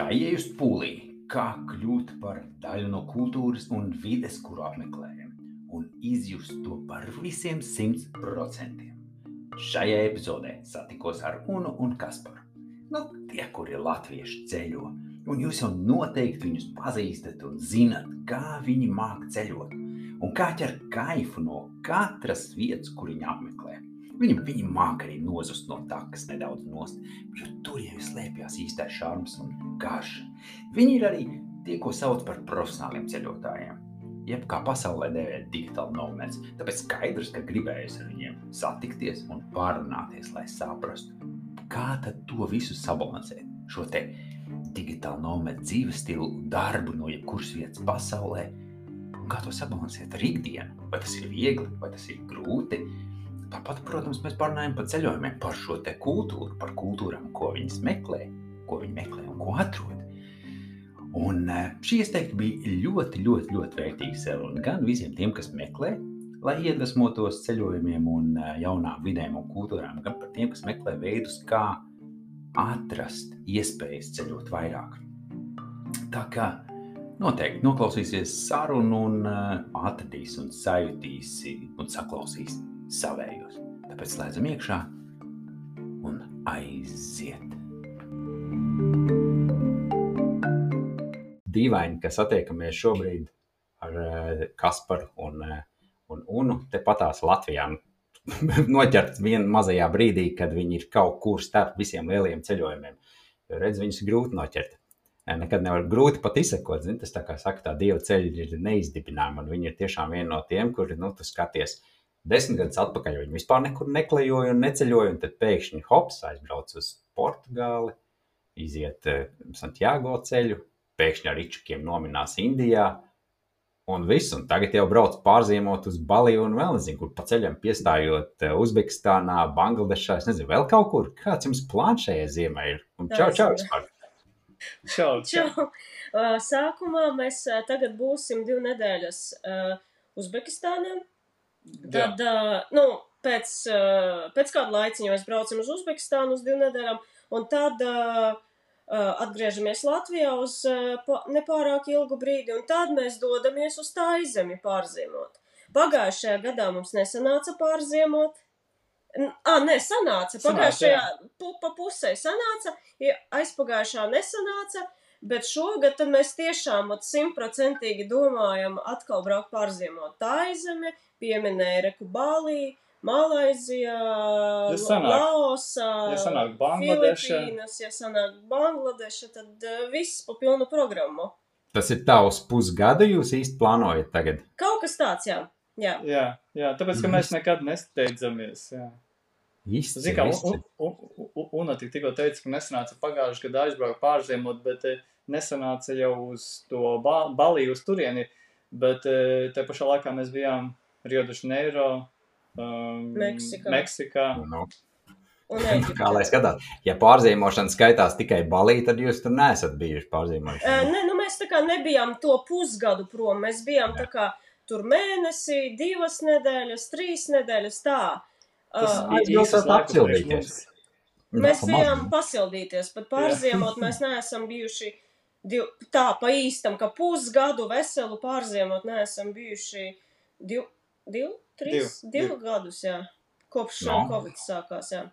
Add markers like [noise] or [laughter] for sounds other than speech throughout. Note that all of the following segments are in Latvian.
Kā ienākt pūlī, kā kļūt par daļu no kultūras un vides, kuru apmeklējam, un izjust to par visiem simt procentiem. Šajā epizodē satikos ar Unu un Kasparu. Nu, tie, kuri latvieši ceļo, un jūs jau noteikti viņus pazīstat un zinat, kā viņi māk ceļot, un kā ķer kaifu no katras vietas, kur viņi apmeklē. Viņi, viņi māk arī nozust no takas nedaudz nost, jo tur jau slēpjas īstais šarms un garša. Viņi ir arī tie, ko sauc par profesionāliem ceļotājiem. Jeb kā pasaulē dēvē digitāli nomads. Tāpēc skaidrs, ka gribējis ar viņiem satikties un pārunāties, lai saprastu, kā tad to visu sabalansēt. Šo te digitāli nomadu dzīves stilu, darbu no jebkuras vietas pasaulē, un kā to sabalansēt ar ikdienu. Vai tas ir viegli, vai tas ir grūti. Tāpat, protams, mēs parunājam par ceļojumiem, par šo te kultūru, par kultūrām, ko viņas meklē, ko viņi meklē un ko atrod. Un eh, šī ieteikti bija ļoti, ļoti, ļoti vērtīga saruna gan visiem tiem, kas meklē, lai iedvesmotos ceļojumiem un eh, jaunām vidēm un kultūrām, gan par tiem, kas meklē veidus, kā atrast iespējas ceļot vairāk. Tā kā noteikti noklausīsies sarunu un uh, atradīs un sajutīs un saklausīs savējos. Tāpēc slēdzam iekšā un aiziet. Dīvaini, ka satiekamies šobrīd ar uh, Kasparu un, uh, un Unu tepatās Latvijā. [laughs] Noķerts vienā mazajā brīdī, kad viņi ir kaut kur starp visiem lieliem ceļojumiem. Jo redz, viņus grūti noķert. Nekad nevar grūti pat izsekot. Zin, tas tā kā saka, tā dieva ceļi ir neizdibināmi. Viņi ir tiešām viena no tiem, kuri, nu, tu skaties, desmit gadus atpakaļ viņi vispār nekur neklejoja un neceļoja. Un tad pēkšņi hops aizbrauc uz Portugāli, iziet uh, Santiago ceļu, pēkšņi ar rīčukiem nominās Indijā. Un viss, un tagad jau brauc pārziemot uz Baliju un vēl nezinu, kur pa ceļam piestājot eh, Uzbekistānā, Bangladešā, es nezinu, vēl kaut kur. Kāds jums plāns šajā ziemā ir? Un čau, čau, vispār! [laughs] Čau, čau. Čau. Uh, Sākumā mēs tagad būsim divu nedēļas Uzbekistānā. Tad, uh, nu, pēc, uh, pēc kāda laiciņa mēs braucam uz Uzbekistānu uz divu nedēļām, un tad uh, atgriežamies Latvijā uz pa, nepārāk ilgu brīdi, un tad mēs dodamies uz tā izemi pārziemot. Pagājušajā gadā mums nesanāca pārziemot. Ah, nē, sanāca. Pagājušajā pu, pa pusē sanāca, ja aizpagājušā nesanāca, bet šogad tad mēs tiešām simtprocentīgi domājam atkal braukt pārziemot tā izemi, pieminēja Reku Balī, Malaizijā, Ja sanāk- Laosā, ja sanāk Bangladeša. Filipīnas, ja sanāk Bangladeša, tad uh, viss pa pilnu programmu. Tas ir tā uz pusgadu, jūs īsti plānojat tagad. Kaut kas tāds, jā. jā. Jā, jā, tāpēc, ka mēs nekad nesteidzamies. Jā. Īsti, Zini, kā un, un, un, un tik, tikko teica, ka nesanāca pagājušajā gadā aizbraukt pārziemot, bet eh, nesanāca jau uz to ba Baliju, uz turieni. Bet eh, te pašā laikā mēs bijām Rio de Janeiro, um, Meksikā. Meksikā. Nu, Un [laughs] kā lai skatās, ja pārzīmošana skaitās tikai balī, tad jūs tur neesat bijuši Ē, pārzīmošanā. Nē, nu mēs tā kā nebijām to pusgadu prom. Mēs bijām Jā. tā kā tur mēnesi, divas nedēļas, trīs nedēļas tā. Tas bija jūs esat apsildīties. mums. Mēs Nu, bijām pasildīties, pat pārziemot. [laughs] Mēs neesam bijuši div, tā pa īstam, ka pusgadu veselu pārziemot neesam bijuši div, div trīs, Div, divu div. gadus, jā. Kopš No. no. Covid sākās, jā.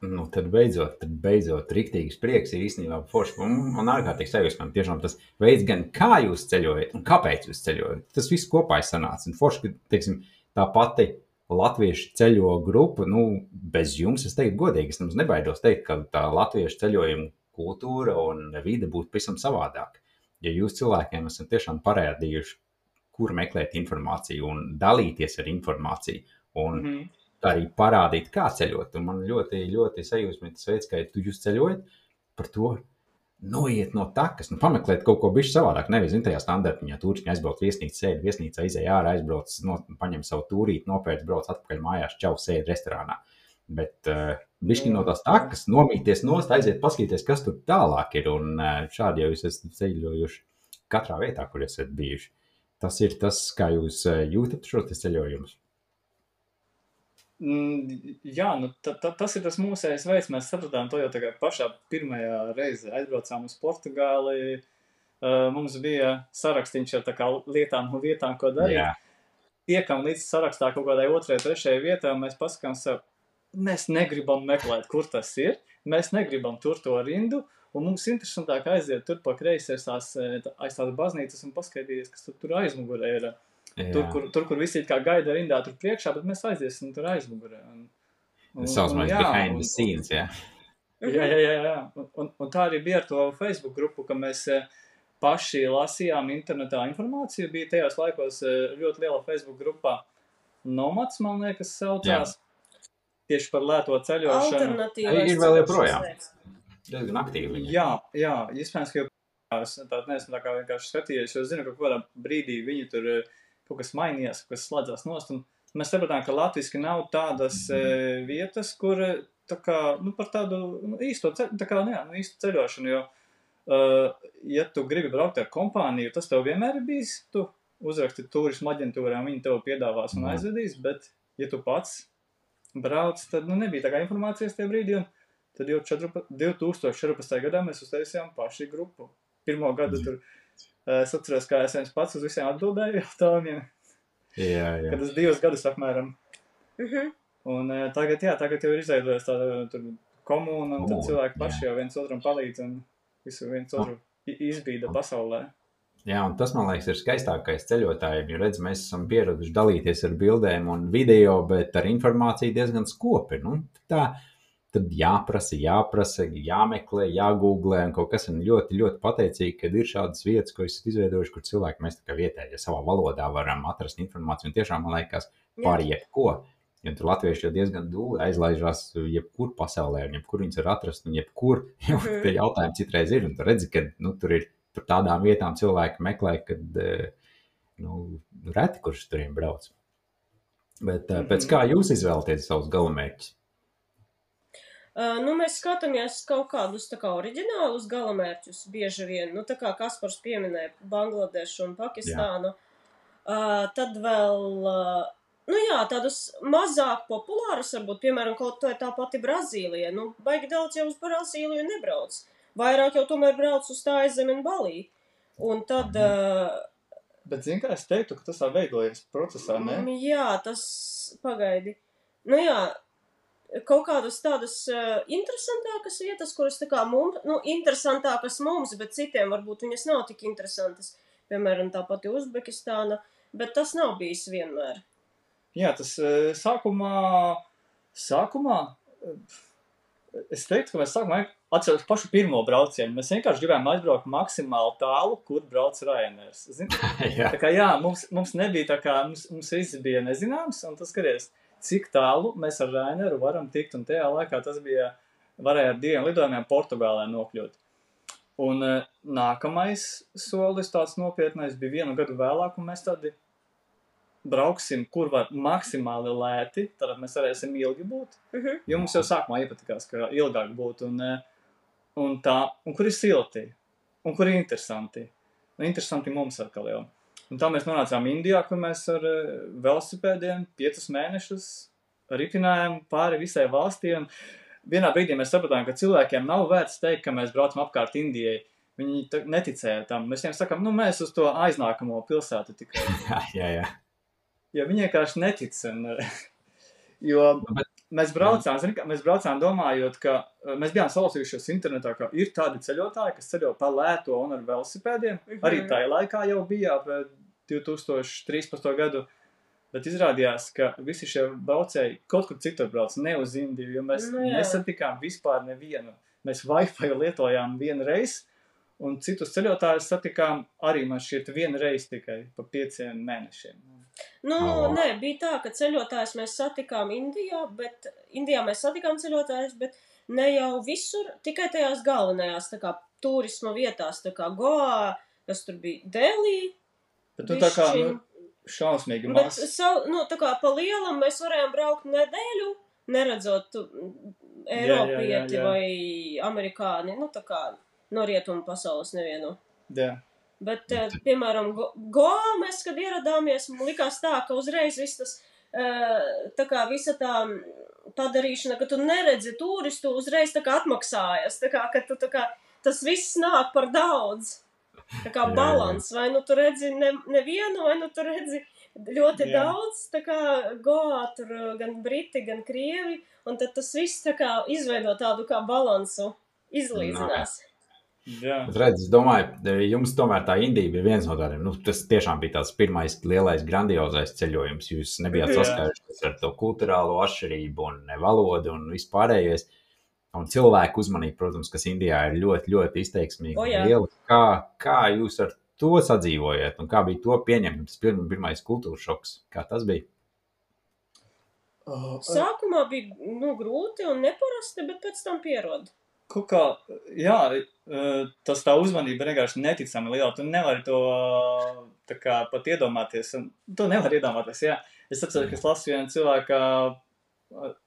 Nu, tad beidzot, tad beidzot, rīktīgs prieks ir īstenībā forši un, un ārkārtīgi sajūsmam. Tiešām tas veids, gan kā jūs ceļojat un kāpēc jūs ceļojat. Tas viss kopā ir sanācis. Un forši, ka, teiksim, tā pati latviešu ceļo grupa, nu, bez jums, es teiktu, godīgi, es nemaz nebaidos teikt, ka tā latviešu ceļojuma kultūra un vide būtu pavisam savādāk. Ja jūs cilvēkiem esat tiešām parādījuši, kur meklēt informāciju un dalīties ar informāciju. Un Mhm. arī parādīt, kā ceļot. Un man ļoti, ļoti sajūsmina tas veids, ka tu jūs ceļojat par to. Noiet no takas, nu, pameklēt kaut ko bišķi savādāk. Nevis zin, tajā standartiņā turistiņā aizbraukt viesnīcā, sēdi viesnīcā, izēj ārā, aizbrauc, no, paņem savu tūrīti, nopērc, brauc atpakaļ mājās, čau, sēdi restorānā. Bet uh, bišķi no tās takas, nomīties nost, aiziet, paskatīties, kas tur tālāk ir. Un uh, šādi jau jūs esat ceļojuši katrā vietā, kur esat bijuši. Tas ir tas, kā jūs uh, jūtat šo ceļojumu. Mm, jā, nu, ta, ta, tas ir tas mūsējais veids. Mēs sapratām to jau tagad pašā pirmajā reizē. Aizbraucām uz Portugāli. Uh, mums bija sarakstīns ar lietām un vietām, ko darīt. Jā. Tiekam līdz sarakstā kaut kādai otrajai, trešajai vietai, un mēs paskatām sev, mēs negribam meklēt, kur tas ir. Mēs negribam tur to rindu, un mums interesantāk aiziet tur pa kreisi aiz tās, aiz tās baznīcas un paskatīties, kas tur, tur aizmugurē ir. Jā. Tur, kur, tur, kur visi kā gaida rindā, tur priekšā, bet mēs aiziesim tur aizmugurē. Un, Tas saucamais jā, behind un- the scenes, jā. Jā, jā, jā. jā. Un, un, un tā arī bija ar to Facebook grupu, ka mēs eh, paši lasījām internetā informāciju. Bija tajos laikos eh, ļoti liela Facebook grupā. Nomads, man liekas, saucās. Tieši par lēto ceļošanu. Alternatīvais. Ir vēl joprojām. teiktu. Diezgan aktīvi viņi. Jā, jā, iespējams, ka jau es tā neesmu tā kā vienkārši skatījies, jo es zinu, ka kādā brīdī viņi tur eh, kaut kas mainījās, kas slēdzās nost. Mēs sapratām, ka latviski nav tādas e, vietas, kur eh, tā kā, nu, par tādu nu, īsto, tā kā, nu, jā, nu, īstu ceļošanu, jo, uh, ja tu gribi braukt ar kompāniju, tas tev vienmēr ir bijis, tu uzraksti turismu aģentūrām, viņi tev piedāvās un Mhm. aizvedīs, bet, ja tu pats brauc, tad, nu, nebija tā kā informācijas tajā brīdī, un tad jau 14 2014. gadā mēs uztaisījām paši grupu. Pirmo gadu Mhm. tur eh, es atceros, kā es viens pats uz visiem atbildēju jautājumiem, Jā, jā. kad es divus gadus apmēram. Mhm. Un eh, tagad, jā, tagad jau ir izveidojies tāda tur komūna, un tad cilvēki jā. paši jau viens otram palīdz un visu viens otru izbīda pasaulē. Jā, un tas, man liekas, ir skaistākais ceļotājiem. Jo, redz, mēs esam pieraduši dalīties ar bildēm un video, bet ar informāciju diezgan skopi. Nu, tā, tad jāprasa, jāprasa, jāmeklē, jāgooglē, un kaut kas ir ļoti, ļoti pateicīgi, ka ir šādas vietas, ko esat izveidojuši, kur cilvēki mēs kā vietējie savā valodā varam atrast informāciju. Un tiešām, man liekas, par jebko. Jo tur latvieši jau diezgan dūli aizlaižās jebkur pasaulē, un jebkur viņas var atrast, un jebkur [laughs] jau Mhm. tie jautājumi citreiz ir. Un tu redzi, ka nu, tur ir tur tādām vietām cilvēki meklē, kad eh, nu, reti kurš turiem brauc. Bet eh, pēc Mhm. kā jūs izvēlaties savus galamērķus? Uh, nu, mēs skatāmies kaut kādus tā kā oriģinālus galamērķus bieži vien. Nu, tā kā Kaspars pieminēja Bangladešu un Pakistānu. Uh, tad vēl, uh, nu jā, tādus mazāk populārus, varbūt, piemēram, kaut vai tā pati Brazīlija. Nu, baigi daudz jau uz Brazīliju nebrauc. Vairāk jau tomēr brauc uz tā aizemi un Balī. Un tad, uh, Bet, zini, kā es teiktu, ka tas tā veidojas procesā, ne? Mm, Jā, tas pagaidi. Nu jā, kaut kādas tādas uh, interesantākas vietas, kuras tā kā mums, nu, interesantākas mums, bet citiem varbūt viņas nav tik interesantas. Piemēram, tā pati Uzbekistāna, bet tas nav bijis vienmēr. Jā, tas eh, sākumā, sākumā, eh, es teiktu, ka mēs sākumā atceros pašu pirmo braucienu. Mēs vienkārši gribējām aizbraukt maksimāli tālu, kur brauc Ryanair. [laughs] Jā, Tā kā jā, mums, mums nebija tā kā, mums, mums viss bija nezināms, un tas skaties, cik tālu mēs ar Raineru varam tikt, un tajā laikā tas bija, varēja ar diviem lidojumiem Portugālē nokļūt. Un uh, nākamais solis tāds nopietnais bija vienu gadu vēlāk, un mēs tādi brauksim, kur var maksimāli lēti, tad mēs varēsim ilgi būt. Uh -huh. Jo mums jau sākumā iepatikās, ka ilgāk būtu, un, eh, un tā, un kur ir silti, un kur ir interesanti. Un interesanti mums atkal jau. Un tā mēs nonācām Indijā, kur mēs ar eh, velosipēdiem piecus mēnešus ritinājām pāri visai valstī. Un vienā brīdī mēs sapratām, ka cilvēkiem nav vērts teikt, ka mēs braucam apkārt Indijai. Viņi neticēja tam. Mēs viņiem sakām, nu mēs uz to aiznākamo pilsētu tikai. jā, [laughs] jā. jā. Jo viņi vienkārši netic. Un, [laughs] jo Nu, bet- mēs braucām, zini, kā, mēs braucām domājot, ka eh, mēs bijām salasījušies internetā, ka ir tādi ceļotāji, kas ceļo pa lēto un ar velosipēdiem. Mhm. Arī tajā laikā jau bija ap eh, 2013. gadu. Bet izrādījās, ka visi šie braucēji kaut kur citur brauc, ne uz Indiju, jo mēs Nu nu, jā. nesatikām vispār nevienu. Mēs Wi-Fi lietojām vienu reizi, un citus ceļotājus satikām arī man šķiet vienu reizi tikai pa pieciem mēnešiem. Nu, O. nē, bija tā, ka ceļotājus mēs satikām Indijā, bet Indijā mēs satikām ceļotājus, bet ne jau visur, tikai tajās galvenajās, tā kā turisma vietās, tā kā Goa, kas tur bija Delī. Bet nu, tā kā nu, šausmīgi Bet, maz. savu, nu, tā kā pa lielam mēs varējām braukt nedēļu, neredzot tu, Eiropieti jā, jā. vai Amerikāni, nu, tā kā no rietumu pasaules nevienu. Jā. Bet, eh, piemēram, Go- Goā mēs, kad ieradāmies, man likās tā, ka uzreiz viss tas tā kā visa tā padarīšana, ka tu neredzi turistu, uzreiz tā kā atmaksājas. Tā kā, ka tu tā kā tas viss nāk par daudz. Tā kā balans, vai nu tu redzi ne, nevienu, vai nu tu redzi ļoti jā. daudz, tā kā goā tur gan briti, gan krievi, un tad tas viss tā kā izveido tādu kā balansu, izlīdzinās. Nā. Jā. Redz, es domāju, jums tomēr tā Indija bija viens no tādiem. Nu, tas tiešām bija tāds pirmais lielais, grandiozais ceļojums. Jūs nebijāt saskarušies ar to kultūrālo atšķirību un valodu un vispārējais. Un cilvēku uzmanība, protams, kas Indijā ir ļoti, ļoti izteiksmīga. Liela. Kā, kā jūs ar to sadzīvojat un kā bija to pieņemt? Tas pirma, pirmais kultūras šoks. Kā tas bija? Sākumā bija nu, grūti un neparasti, bet pēc tam pierod. Kaut kā, jā, eh, tas tā uzmanība vienkārši neticami liela. Tu nevari to kā pat iedomāties. Tu nevari iedomāties, jā. Es atceros, ka es lasu vienu cilvēku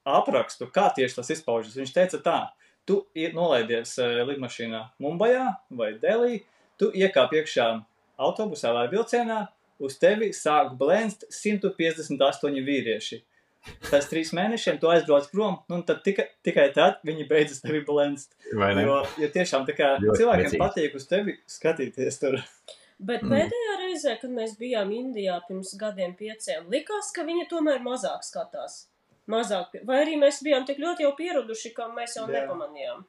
aprakstu, kā tieši tas izpaužas. Viņš teica tā, tu nolaidies eh, lidmašīnā Mumbajā vai Delī, tu iekāp iekšā autobusā vai vilcienā, uz tevi sāk blēnst 158 vīrieši pēc trīs mēnešiem tu aizbrauc prom, nu, un tad tika, tikai tad viņi beidzas tevi blendst. Jo, jo tiešām tā kā Ļoti cilvēkiem precīzi. patīk uz tevi skatīties tur. Bet mm. pēdējā reizē, kad mēs bijām Indijā pirms gadiem pieciem, likās, ka viņi tomēr mazāk skatās. Mazāk, vai arī mēs bijām tik ļoti jau pieraduši, ka mēs jau Jā. nepamanījām.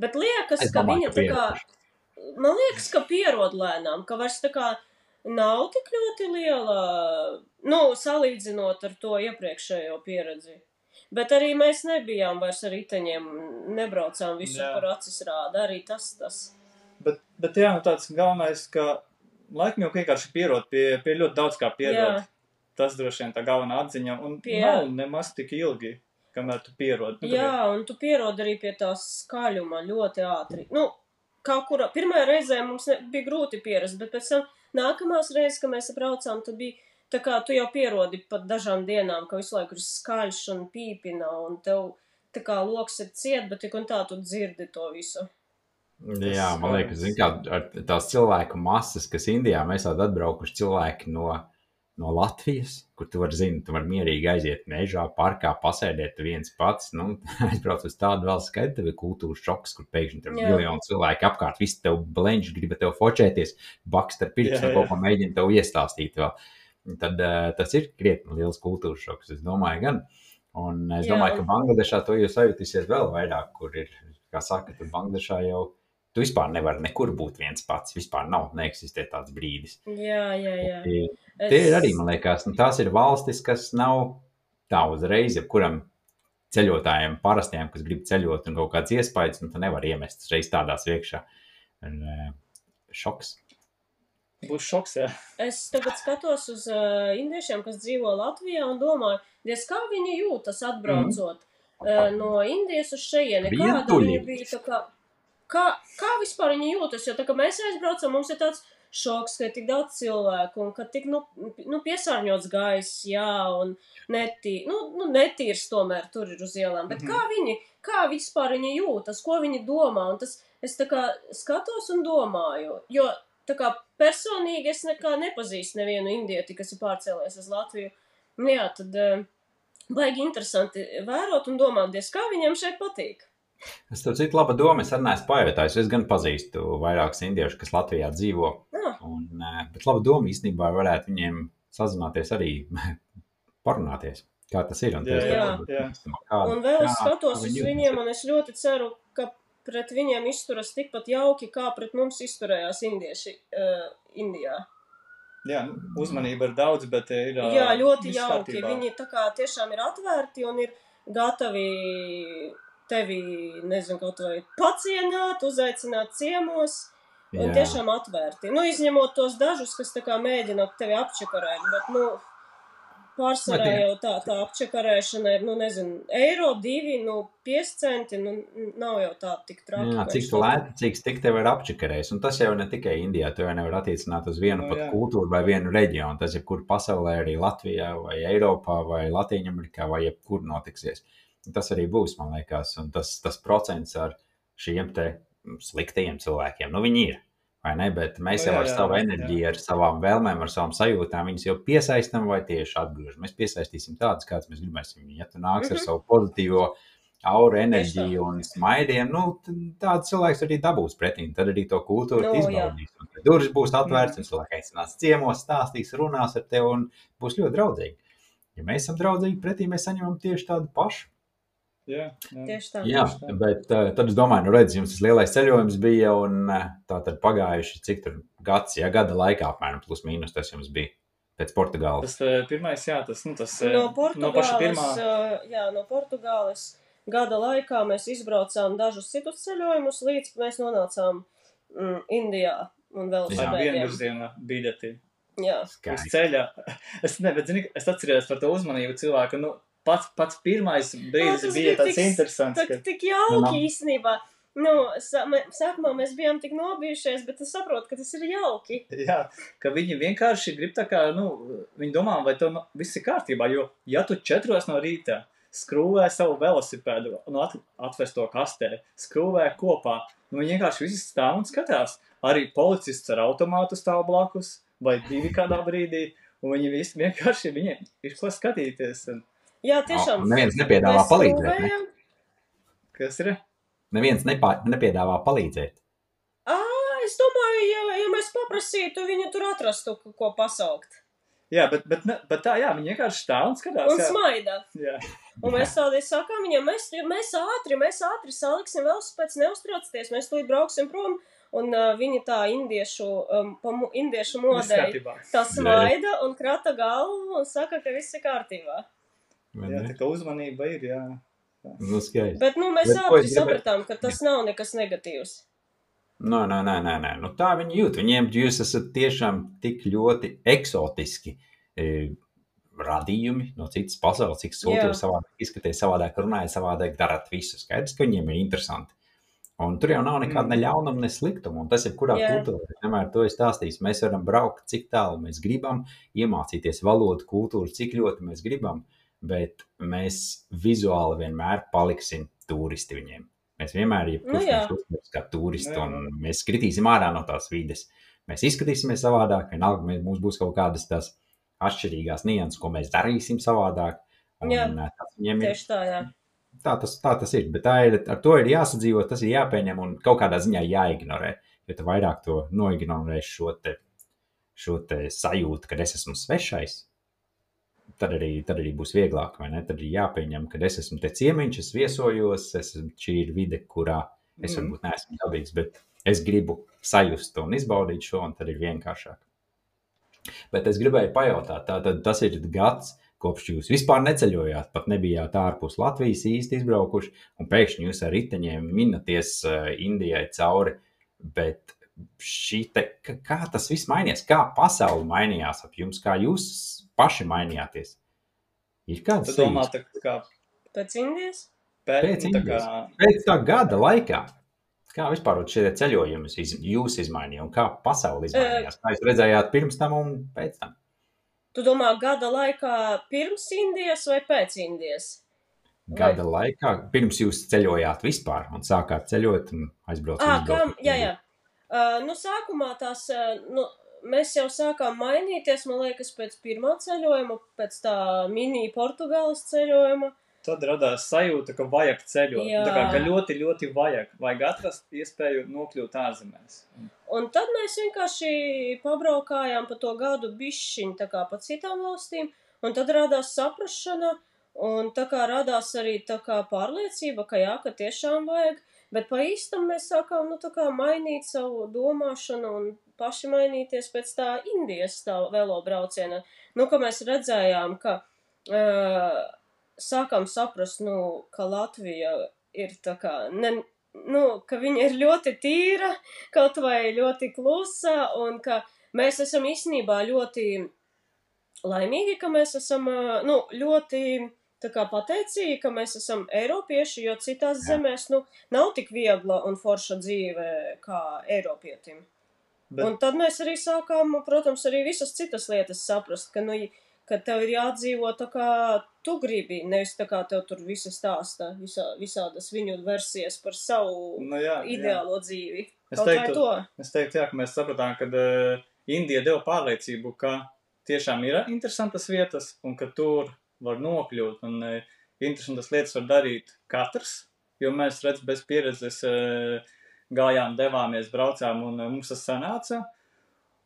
Bet liekas, es ka domāju, viņa tā kā, man liekas, ka pierod lēnām, ka vairs tā kā nav tik ļoti liela, nu, salīdzinot ar to iepriekšējo pieredzi. Bet arī mēs nebijām vairs ar riteņiem, nebraucām visur, jā. kur acis rāda. Arī tas, tas. Bet, bet jā, nu tāds galvenais, ka laikam jau vienkārši pierod pie, pie ļoti daudz kā pierod. Jā. Tas droši vien tā galvenā atziņa, un pie... nav nemaz tik ilgi, kamēr tu pierod. Nu, jā, un tu pierod arī pie tās skaļuma ļoti ātri. Nu, kaut kurā, pirmajā reizē mums ne, bija grūti pierast, bet pēc tam Nākamās reizes, kad mēs braucām, tad bija tā kā tu jau pierodi pat dažām dienām, ka visu laiku ir skaļš un pīpina, un tev tā kā loks ir ciet, bet tik un tā tu dzirdi to visu. Jā, man liekas, zin, kā, ar tās cilvēku masas, kas Indijā mēs tādu atbraukuši cilvēki no no Latvijas, kur tu vari zināt, tu vari mierīgi aiziet mežā, parkā, pasēdēt viens pats. Nu, [laughs] aizbrauc uz tādu valsts, kad tev ir kultūras šoks, kur pēkšņi tur ir miljoni cilvēku apkārt, visi tev blenži, grib tev fočēties, bakst ar pirkstu, kaut ko mēģina tev iestāstīt vēl. Tad uh, tas ir krietni liels kultūras šoks, es domāju, gan. Un es Jā. domāju, ka Bangladešā to jūs sajutīsiet vēl vairāk, kur ir, kā saka, tur Bangladešā jau Tu vispār nevari nekur būt viens pats. Vispār nav, neeksistē tāds brīdis. Jā, jā, jā. Tie, es... tie ir arī, man liekas, nu, tās ir valstis, kas nav tā uzreiz, jebkuram ceļotājiem, parastiem, kas grib ceļot un kaut kāds iespējas, nu, tu nevar iemest uzreiz tādās iekšā. Un, uh, šoks. Būs šoks, jā. Es tagad skatos uz uh, indiešiem, kas dzīvo Latvijā un domāju, diez kā viņi jūtas atbraucot mm. uh, no Indijas uz šejieni. Kāda viņa bija tā kā kā, kā vispār viņi jūtas? Jo tā kā mēs aizbraucam, mums ir tāds šoks, ka ir tik daudz cilvēku un ka tik nu, nu, piesārņots gaiss, jā, un netī, nu, nu, netīrs tomēr tur ir uz ielām. Bet mm -hmm. kā viņi, kā vispār viņi jūtas, ko viņi domā? Un tas es tā kā skatos un domāju, jo tā kā personīgi es nekā nepazīstu nevienu indieti, kas ir pārcēlies uz Latviju. Nu, jā, tad uh, baigi interesanti vērot un domāt, kā viņiem šeit patīk. Es tam citu labu domu, es arī neesmu pajautājis. Es gan pazīstu vairākus indiešus, kas Latvijā dzīvo. Jā. Un, eh, bet labu domu īstenībā varētu viņiem sazināties arī [laughs] parunāties. Kā tas ir? Un, jā, jā, jā. Kā, un vēl es skatos uz viņiem, un es ļoti ceru, ka pret viņiem izturas tikpat jauki, kā pret mums izturējās indieši uh, Indijā. Jā, uzmanība ir daudz, bet ir. Uh, jā, ļoti jauki. Kārtībā. Viņi tā kā tiešām ir atvērti un ir gatavi tevi, nezinu, kaut vai pacienāt, uzaicināt ciemos. Un Jā. tiešām atvērti. Nu, izņemot tos dažus, kas tā kā mēģina tevi apčakarēt, bet, nu, pārsvarā jau tā, tā apčakarēšana ir, nu, nezinu, eiro, divi, nu, 5 centi, nu, nav jau tā tik traki. Jā, cik lēti, cik tik tev ir apčakarējis. Un tas jau ne tikai Indijā, to jau nevar attiecināt uz vienu no, pat jā. kultūru vai vienu reģionu. Tas jebkur pasaulē, arī Latvijā vai Eiropā vai Latīņamerikā vai jebkur notiksies. Tas arī būs, man liekas, un tas, tas procents ar šiem te sliktajiem cilvēkiem, nu viņi ir. vai ne? Bet mēs Nu, jau jā, ar jā, savu jā. enerģiju, ar savām vēlmēm, ar savām sajūtām viņus jau piesaistam vai tieši atgriežam. Mēs piesaistīsim tādus, kāds mēs gribēsim. Ja tu nāks ar Mhm. savu pozitīvo auru, enerģiju un smaidiem, nu, tāds cilvēks arī dabūs pretī. Tad arī to kultūru Nu, nu, jā. izbaudīs. Durvis būs atvērts, Mhm. un cilvēks aicinās ciemos, stāstīs, runās ar tevi un būs ļoti draudzīgi. Ja mēs esam draudzīgi pretī, mēs saņemam tieši tādu pašu. Jā, jā. Tieši tā. Jā, tieši tā. bet uh, tad es domāju, nu, redz, jums tas lielais ceļojums bija, un uh, tā tad pagājuši cik tur gads, ja gada laikā apmēram plus mīnus tas jums bija pēc Portugāles. Tas eh, pirmais, jā, tas, nu, tas eh, No no Portugāles, paša pirmā. jā, no Portugāles gada laikā mēs izbraucām dažus citus ceļojumus, līdz mēs nonācām mm, Indijā un vēl uz vienvirziena biļeti. Jā, Uz ceļa. [laughs] Es, ne, bet, zini, es atceros par to uzmanību cilvēku. Nu, pats, pats pirmais brīdis tas bija tāds tik- interesants. Ka, tik Nu, jauki īstenībā. Nu, sākumā mēs bijām tik nobijušies, bet es saprotu, ka tas ir jauki. jā, ka viņi vienkārši grib tā kā, nu, viņi domā, vai to nu, viss ir kārtībā. Jo, ja tu četros no rīta skrūvē savu velosipēdu un at, atvest to kastē, skrūvē kopā, nu, viņi vienkārši visi stāv un skatās. Arī policists ar automātu stāv blakus, vai divi kādā brīdī, un viņi visi vienkārši viņiem ir ko skatīties. Un, Jā, tiešām. un neviens nepiedāvā Mēs palīdzēt. Ne? kas ir? Neviens nepā, nepiedāvā palīdzēt. Ā, es domāju, ja, ja mēs paprasītu, viņi tur atrastu, ko- pasaukt. Jā, bet, bet, ne, bet tā, jā, viņi vienkārši stāv un skatās. Un jā. smaida. Jā. Un mēs tādiem sakām viņam, mēs, mēs ātri, mēs ātri saliksim velosipēds, neuztraucieties, mēs tūlīt brauksim prom. Un uh, viņi tā indiešu, um, pa indiešu kārtībā. tā smaida un krata galvu un saka, ka viss ir kārtībā. Jā, tā kā uzmanība ir, jā. Nu, skaisti. Bet, nu, mēs es gribēju- sapratām, ka tas nav nekas negatīvs. Nē, nē, nē, nē, nē. Nu, tā viņi jūt. Viņiem jūs esat tiešām tik ļoti eksotiski e, radījumi no citas pasaules, cik Jā. savādāk, izskaties savādāk, runājot savādāk, darāt visu. Skaidrs, ka viņiem ir interesanti. Un tur jau nav nekāda Mm. ne ļaunuma, ne sliktuma. Un tas ir kurā Jā. kultūrā. Es Vienmēr to esmu stāstījis. Mēs varam braukt, cik tālu mēs gribam, iemācīties valodu, kultūru, cik ļoti mēs gribam, bet mēs vizuāli vienmēr paliksim turisti viņiem. Mēs vienmēr, ja Nu kurš mūs uztvers kā turisti, Nu jā. un mēs skritīsim ārā no tās vides. Mēs izskatīsimies savādāk, vienalga mēs- mums būs kaut kādas tās atšķirīgās nianses, ko mēs darīsim savādāk. Un, Jā. tas viņiem ir Tieši tā, jā. tā tas, tā tas ir. Bet tā ir, ar to ir jāsadzīvot, tas ir jāpieņem un kaut kādā ziņā jāignorē. Jo tu vairāk to noignorēsi šo, te, šo te sajūtu, ka es esmu svešais. Tad arī, tad arī būs vieglāk? Tad ir jāpieņem, ka es esmu te ciemiņš, es viesojos, es, šī ir vide, kurā es Mm. varbūt neesmu dabīgs, bet es gribu sajust un izbaudīt šo, un tad ir vienkāršāk. Bet es gribēju pajautāt, tātad tas ir gads, kopš jūs vispār neceļojāt, pat nebijāt ārpus Latvijas īsti izbraukuši, un pēkšņi jūs ar riteņiem minaties uh, Indijai cauri. Bet te, kā tas viss mainījās, kā pasaule mainījās ap jums, kā jūs paši mainījāties? Ir kāds Tu domā, tā kā Pēc Indijas? pēc, Pēc nu, tā kā, pēc tā gada laikā? Kā vispār šie ceļojumi iz, jūs izmainīja un kā pasaule izmainījās? Kā jūs redzējāt pirms tam un pēc tam? Tu domā, gada laikā pirms Indijas vai pēc Indijas? Vai- Gada laikā, pirms jūs ceļojāt vispār un sākāt ceļot un aizbraukt Ah, uz kam? Indiju? Jā, jā. Uh, nu, sākumā tās, uh, nu, mēs jau sākām mainīties, man liekas, pēc pirmā ceļojuma, pēc tā mini Portugāles ceļojuma. tad radās sajūta, ka vajag ceļot. Jā. Tā kā ka ļoti, ļoti vajag. Vajag atrast iespēju nokļūt ārzemēs. Un tad mēs vienkārši pabraukājām pa to gadu bišķiņu, tā kā pa citām valstīm, un tad radās saprašana, un tā kā radās arī tā kā pārliecība, ka jā, ka tiešām vajag, bet pa īstam mēs sākām, nu, tā kā mainīt savu domāšanu un paši mainīties pēc tā Indijas tā velo brauciena. Nu, ka mēs redzējām, ka uh, sākām saprast, nu, ka Latvija ir tā kā, ne, nu, ka viņa ir ļoti tīra, kaut vai ļoti klusa, un ka mēs esam īstenībā ļoti laimīgi, ka mēs esam nu, ļoti tā kā pateicīgi, ka mēs esam eiropieši, jo citās Jā. zemēs nu, nav tik viegla un forša dzīve kā eiropietim. Bet-. Un tad mēs arī sākām, protams, arī visas citas lietas saprast, ka, nu, ka tev ir jādzīvo tā kā tu gribi, nevis tā kā tev tur visi stāsta, visā, visādas viņu versijas par savu Nu, jā, ideālo dzīvi. Es Kaut teiktu, es teiktu, jā, ka mēs sapratām, ka uh, Indija deva pārliecību, ka tiešām ir interesantas vietas un ka tur var nokļūt un uh, interesantas lietas var darīt katrs, jo mēs redz bez pieredzes uh, gājām, devāmies, braucām un uh, mums tas sanāca.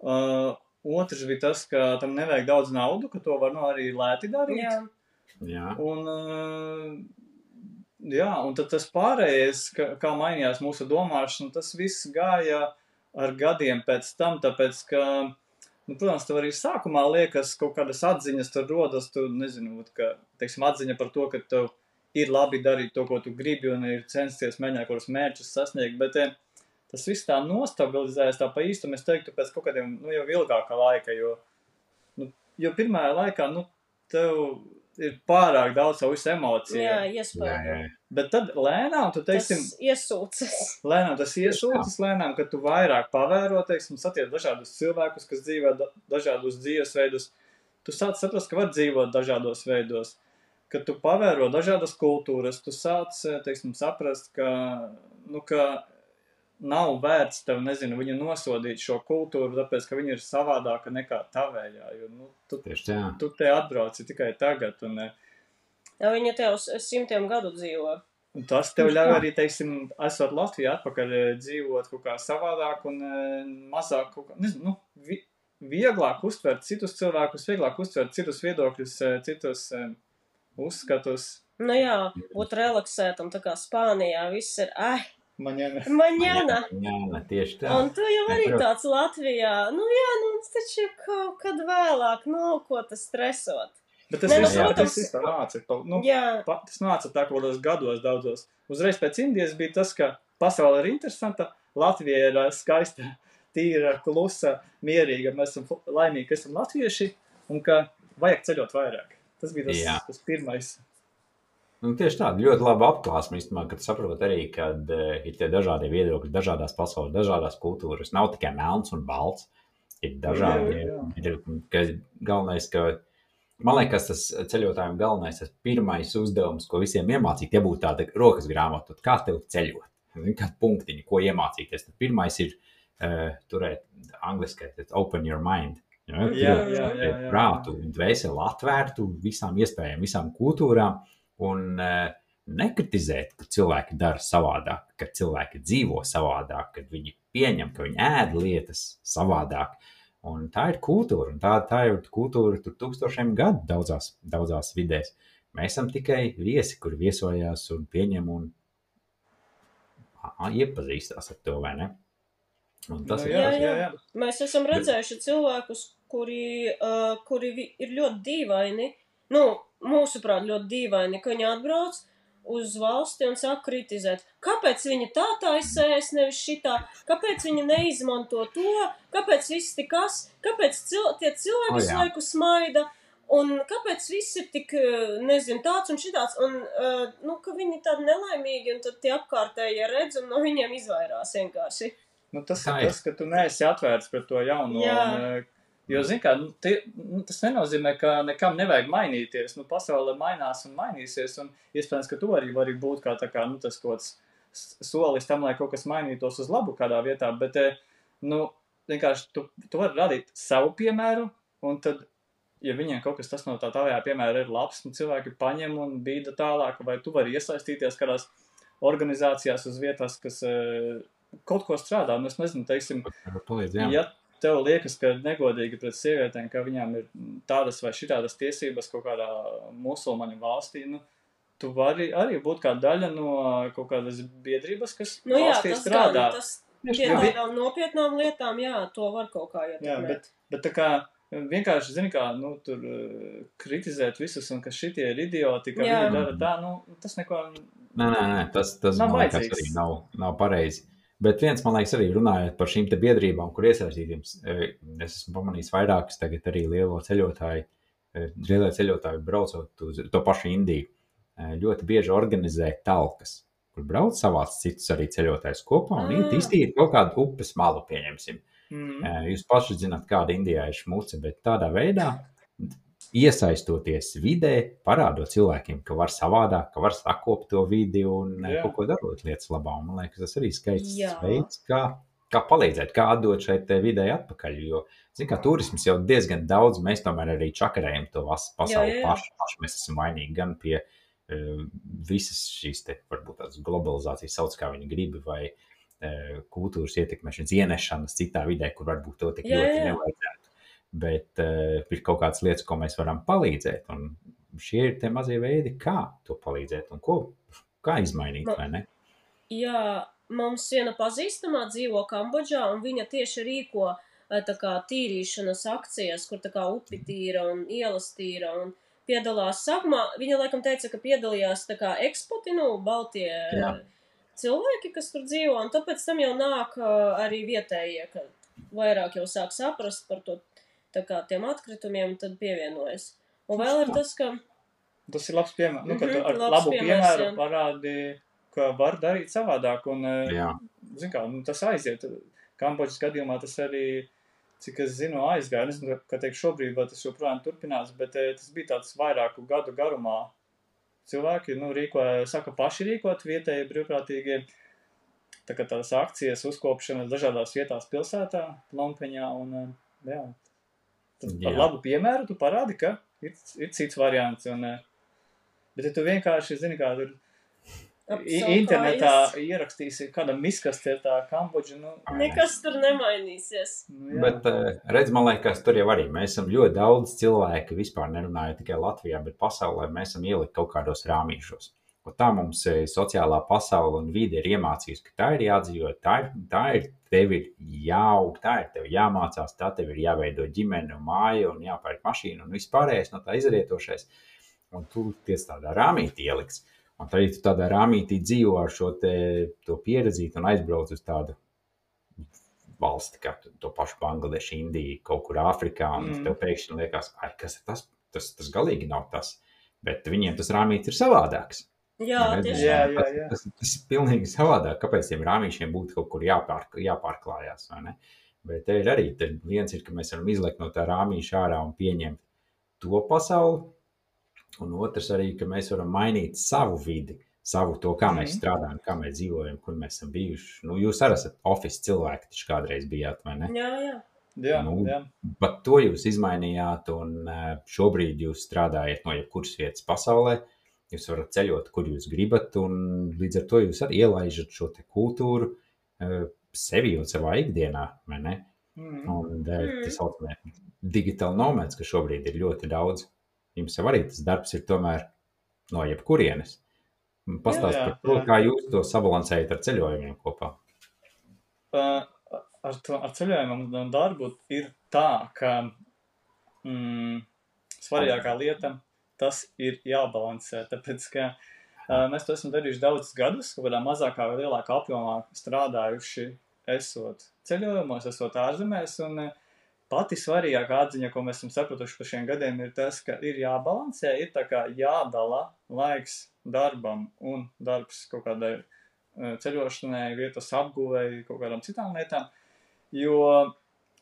Uh, otrs bija tas, ka tam nevajag daudz naudu, ka to var nu, arī lēti darīt. Jā. Jā. Un, uh, jā, un tad tas pārējais, ka, kā mainījās mūsu domāšana, tas viss gāja ar gadiem pēc tam, tāpēc, ka, nu, protams, tev arī sākumā liekas kaut kādas atziņas, tur rodas, tu nezinu, vat, ka, teiksim, atziņa par to, ka tev ir labi darīt to, ko tu gribi, un ir censties mēģināt kaut kādus mērķus sasniegt, bet eh, tas viss tā nostabilizējas tā pa īstam, es teiktu, pēc kaut kādiem, nu, jau ilgāka laika, jo, nu, jo pirmajā laikā, nu, tev ir pārāk daudz savu visu emociju. Jā, iespējams. Bet tad lēnām, tu teiksim, Tas iesūcas. lēnām tas iesūcas, lēnām, ka tu vairāk pavēro, teiksim, satiek dažādus cilvēkus, kas dzīvo da dažādos dzīvesveidus. Tu sāc saprast, ka var dzīvot dažādos veidos. Kad tu pavēro dažādas kultūras, tu sāc, teiksim, saprast, ka, nu, ka nav vērts tev, nezinu, viņu nosodīt šo kultūru, tāpēc, ka viņa ir savādāka nekā tavējā. Jo, nu, tu, Tieši tā. tu te atbrauci tikai tagad, un, eh, Ja viņa tev simtiem gadu dzīvo. Un tas tev ļauj arī, teiksim, esot Latvijā, atpakaļ eh, dzīvot kaut kā savādāk un eh, mazāk, kaut kā, nezinu, nu, vi, vieglāk uztvert citus cilvēkus, vieglāk uztvert citus viedokļus, eh, citus eh, uzskatus. Nu jā, būt relaksētam, tā kā Spānijā viss ir, jau maņana. Jā, jā, tieši tā. Un tu jau arī tāds Latvijā, nu jā, nu taču kaut kad vēlāk, nu, ko tas stresot. Bet tas nu, viss jā, tas tā nāca. pa- Nu, Jā, pa, tas nāca tā kaut kādos gados daudzos. Uzreiz pēc Indijas bija tas, ka pasaule ir interesanta, Latvija ir skaista, tīra, klusa, mierīga. Mēs esam laimīgi, ka esam latvieši un ka vajag ceļot vairāk. Tas bija tas, Jā. tas pirmais. Nu, tieši tā, ļoti labi apklāsme īstenībā, kad saprot arī, ka uh, ir tie dažādi viedokļi, dažādās pasaules, dažādās kultūras. Nav tikai melns un balts. Ir dažādi. Jā, jā. Ir, ka galvenais, ka man liekas, tas ceļotājiem galvenais, tas pirmais uzdevums, ko visiem iemācīt, ja būtu tāda rokas grāmata, kā tev ceļot? Zini, Kādu punktiņu, ko iemācīties. Tad pirmais ir uh, turēt angliski, open your mind. Ja, Jā, jā, jā, jā. prātu, dvēseli atvērtu visām iespējām, visām kultūrām un uh, nekritizēt, ka cilvēki dara savādāk, ka cilvēki dzīvo savādāk, ka viņi pieņem, ka viņi ēd lietas savādāk. Un tā ir kultūra, un tā, tā ir kultūra tur tūkstošiem gadu daudzās, daudzās vidēs. Mēs esam tikai viesi, kur viesojās un pieņem un ā, iepazīstās ar to, vai ne? Un tas Nu, ir jā, Jā, jā, jā. jā. mēs esam redzējuši cilvēkus, kuri, uh, kuri ir ļoti dīvaini, nu, mūsuprāt, ļoti dīvaini, ka viņi atbrauc uz valsti un sāk kritizēt. Kāpēc viņi tā taisēs, nevis šitā? Kāpēc viņi neizmanto to? Kāpēc viss tik kas? Kāpēc cil tie cilvēki visu jā. laiku smaida? Un kāpēc viss ir tik, uh, nezinu, tāds un šitāds? Un, uh, nu, ka viņi tādi nelaimīgi, un tad tie apkārtējie redz un no viņiem izvairās vienkārši. Nu, tas Tā ir tas, ka tu neesi atvērts pret to jauno. Jā. Un, eh, jo, zini, kā, nu, tie, nu, tas nenozīmē, ka nekam nevajag mainīties. Nu, pasaule mainās un mainīsies, un iespējams, ka tu arī vari būt kā, tā kā nu, tas kaut kāds s- solis tam, lai kaut kas mainītos uz labu kādā vietā. Bet, eh, nu, vienkārši tu, tu vari radīt savu piemēru, un tad, ja viņiem kaut kas tas no tā tavējā piemēra ir labs, nu, cilvēki paņem un bīda tālāk, vai tu vari iesaistīties kādās organizācijās uz vietas, kas eh, kaut ko strādā. Nu, es nezinu, teiksim, palīdz. Jā, ja tev liekas, ka negodīgi pret sievietēm, ka viņām ir tādas vai šitādas tiesības kaut kādā musulmaņu valstī, nu, tu vari arī būt kā daļa no kaut kādas biedrības, kas Nu jā, valstī tas strādā. gan, tas pie tā. tādām nopietnām lietām, jā, to var kaut kā Jā, ietekmēt. bet, bet tā kā vienkārši, zini, kā, nu, tur eh, kritizēt visus un ka šitie ir idioti, ka Jā. viņi dara tā, nu, tas neko, Nē, nē, nē, tas, tas Nav man liekas, arī nav, nav pareizi. Bet viens, man liekas, arī runājot par šīm biedrībām, kur iesaistītiem, eh, es esmu pamanījis vairākas tagad arī lielo ceļotāju, eh, lielo ceļotāju braucot uz to pašu Indiju. eh, Ļoti bieži organizē talkas, kur brauc savāc citus arī ceļotājus kopā un iet Ah. iztīrīt kaut kādu upes malu, pieņemsim. mm, Jūs paši zināt, kāda Indijā ir šmuce, bet tādā veidā iesaistoties vidē, parādot cilvēkiem, ka var savādāk, ka var sakopt to vidi un Jā. Jā. kaut ko darot lietas labā. Man liekas, tas arī skaists Jā. veids, kā, kā palīdzēt, kā atdot šai te vidē atpakaļ. Jo, zin, kā turisms jau diezgan daudz, mēs tomēr arī čakarējam to vas- pasauli Jā, jā, paši. paši. Mēs esam vainīgi gan pie uh, visas šīs te, varbūt tādas globalizācijas, sauc kā viņi grib, vai uh, kultūras ietekmēšanas, ienešanas citā vidē, kur varbūt to tik Jā, ļoti nevajadzētu. Bet uh, ir kaut kādas lietas, ko mēs varam palīdzēt. Un šie ir tie mazie veidi, kā to palīdzēt un ko, kā izmainīt. Nu, vai ne? Jā, mums viena pazīstamā dzīvo Kambodžā, un viņa tieši rīko eh, tā kā tīrīšanas akcijas, kur tā kā upi tīra un ielas tīra. Un piedalās sākumā, viņa laikam teica, ka piedalījās tā kā ekspoti, nu, Baltie Jā. cilvēki, kas tur dzīvo, un tāpēc tam jau nāk eh, arī vietējie, ka vairāk jau sāk saprast par to, tā kā tiem atkritumiem, un tad pievienojas. Un vēl ir tas, ka Tas ir labs piemērs. Nu, kad Mhm, tu ar labs labu piemērs, piemēru jā. parādi, ka var darīt savādāk. Un, eh, Jā. zin kā, nu, tas aiziet. Kambodžas gadījumā tas arī, cik es zinu, aizgāja. Es nezinu, kā teikt, šobrīd vai tas joprojām turpinās, bet eh, tas bija tāds vairāku gadu garumā. Cilvēki nu, rīkoja, saka, paši rīkot vietējie brīvprātīgie. Tā kā tādas akcijas, uzkopšanas dažādās vietās pilsētā, Lompeņā un eh, jā. Tad ar labu piemēru tu parādi, ka ir, ir cits variants. Un, eh, bet ja tu vienkārši zini, kā tur internetā ierakstīsi, kāda miskastē ir tā Kambodža. Nu, nekas tur nemainīsies. nu, jā. Bet, eh, redz, man liekas, tur jau arī mēs esam ļoti daudz cilvēku, vispār nerunājot tikai Latvijā, bet pasaulē mēs esam ielikt kaut kādos rāmīšos. Un tā mums eh, sociālā pasaule un vide ir iemācījusi, ka tā ir jādzīvot, tā ir, tā ir tev ir jāaug, tā ir tev jāmācās, tā tev ir jāveido ģimene māja un jāpērk mašīna un viss pārējais no tā izrietošais. Un tu tiec tādā rāmītī ieliks. Un tad, ja tu tādā rāmītī dzīvo ar šo te, to pieredzīti un aizbrauc uz tādu valsti, kā to pašu Bangladešu, Indiju, kaut kur Āfrikā, un Mm. tev pēkšņi liekas, ai, kas ir tas? Tas, tas galīgi nav tas. Bet viņiem tas rāmītis ir savādāks. Jā, tieši Jā, jā, jā. Tas, tas ir pilnīgi savādāk. Kāpēc tiem rāmīšiem būtu kaut kur jāpār, jāpārklājās? vai ne? Bet te ir arī te viens, ir, ka mēs varam izlikt no tā rāmīša ārā un pieņemt to pasauli. Un otrs arī, ka mēs varam mainīt savu vidi, savu to, kā mēs strādājam, kā mēs dzīvojam, kur mēs esam bijuši. Nu, jūs arī esat oficiāli cilvēki, taču kādreiz bijāt, vai ne? Jā, jā. Jā, Nu, jā. Bet to jūs izmainījāt, un eh, šobrīd jūs strādājat no jebkuras vietas pasaulē. Jūs varat ceļot, kur jūs gribat, un līdz ar to jūs arī ielaižat šo te kultūru eh, sevi un savā ikdienā. vai ne? Mm. Un eh, Mm. tas saucamais digitāli nomēds, ka šobrīd ir ļoti daudz. Jums jau arī tas darbs ir tomēr no jebkurienes. Pastāstiet Jā, par to, jā. kā jūs to sabalansējat ar ceļojumiem kopā. Uh, ar, to, ar ceļojumu un darbu ir tā, ka mm, svarīgākā lieta tas ir jābalansē. Tāpēc, ka uh, mēs to esam darījuši daudzus gadus, kaut kādā mazākā vai lielākā apjomā strādājuši, esot ceļojumos, esot ārzemēs. Un, uh, Pati svarīgākā atziņa, ko mēs esam sapratuši par šiem gadiem, ir tas, ka ir jābalansē, ir tā kā jādala laiks darbam un darbs kaut kādai eh, ceļošanai, vietas apgūvēji, kaut kādām citām lietām. Jo,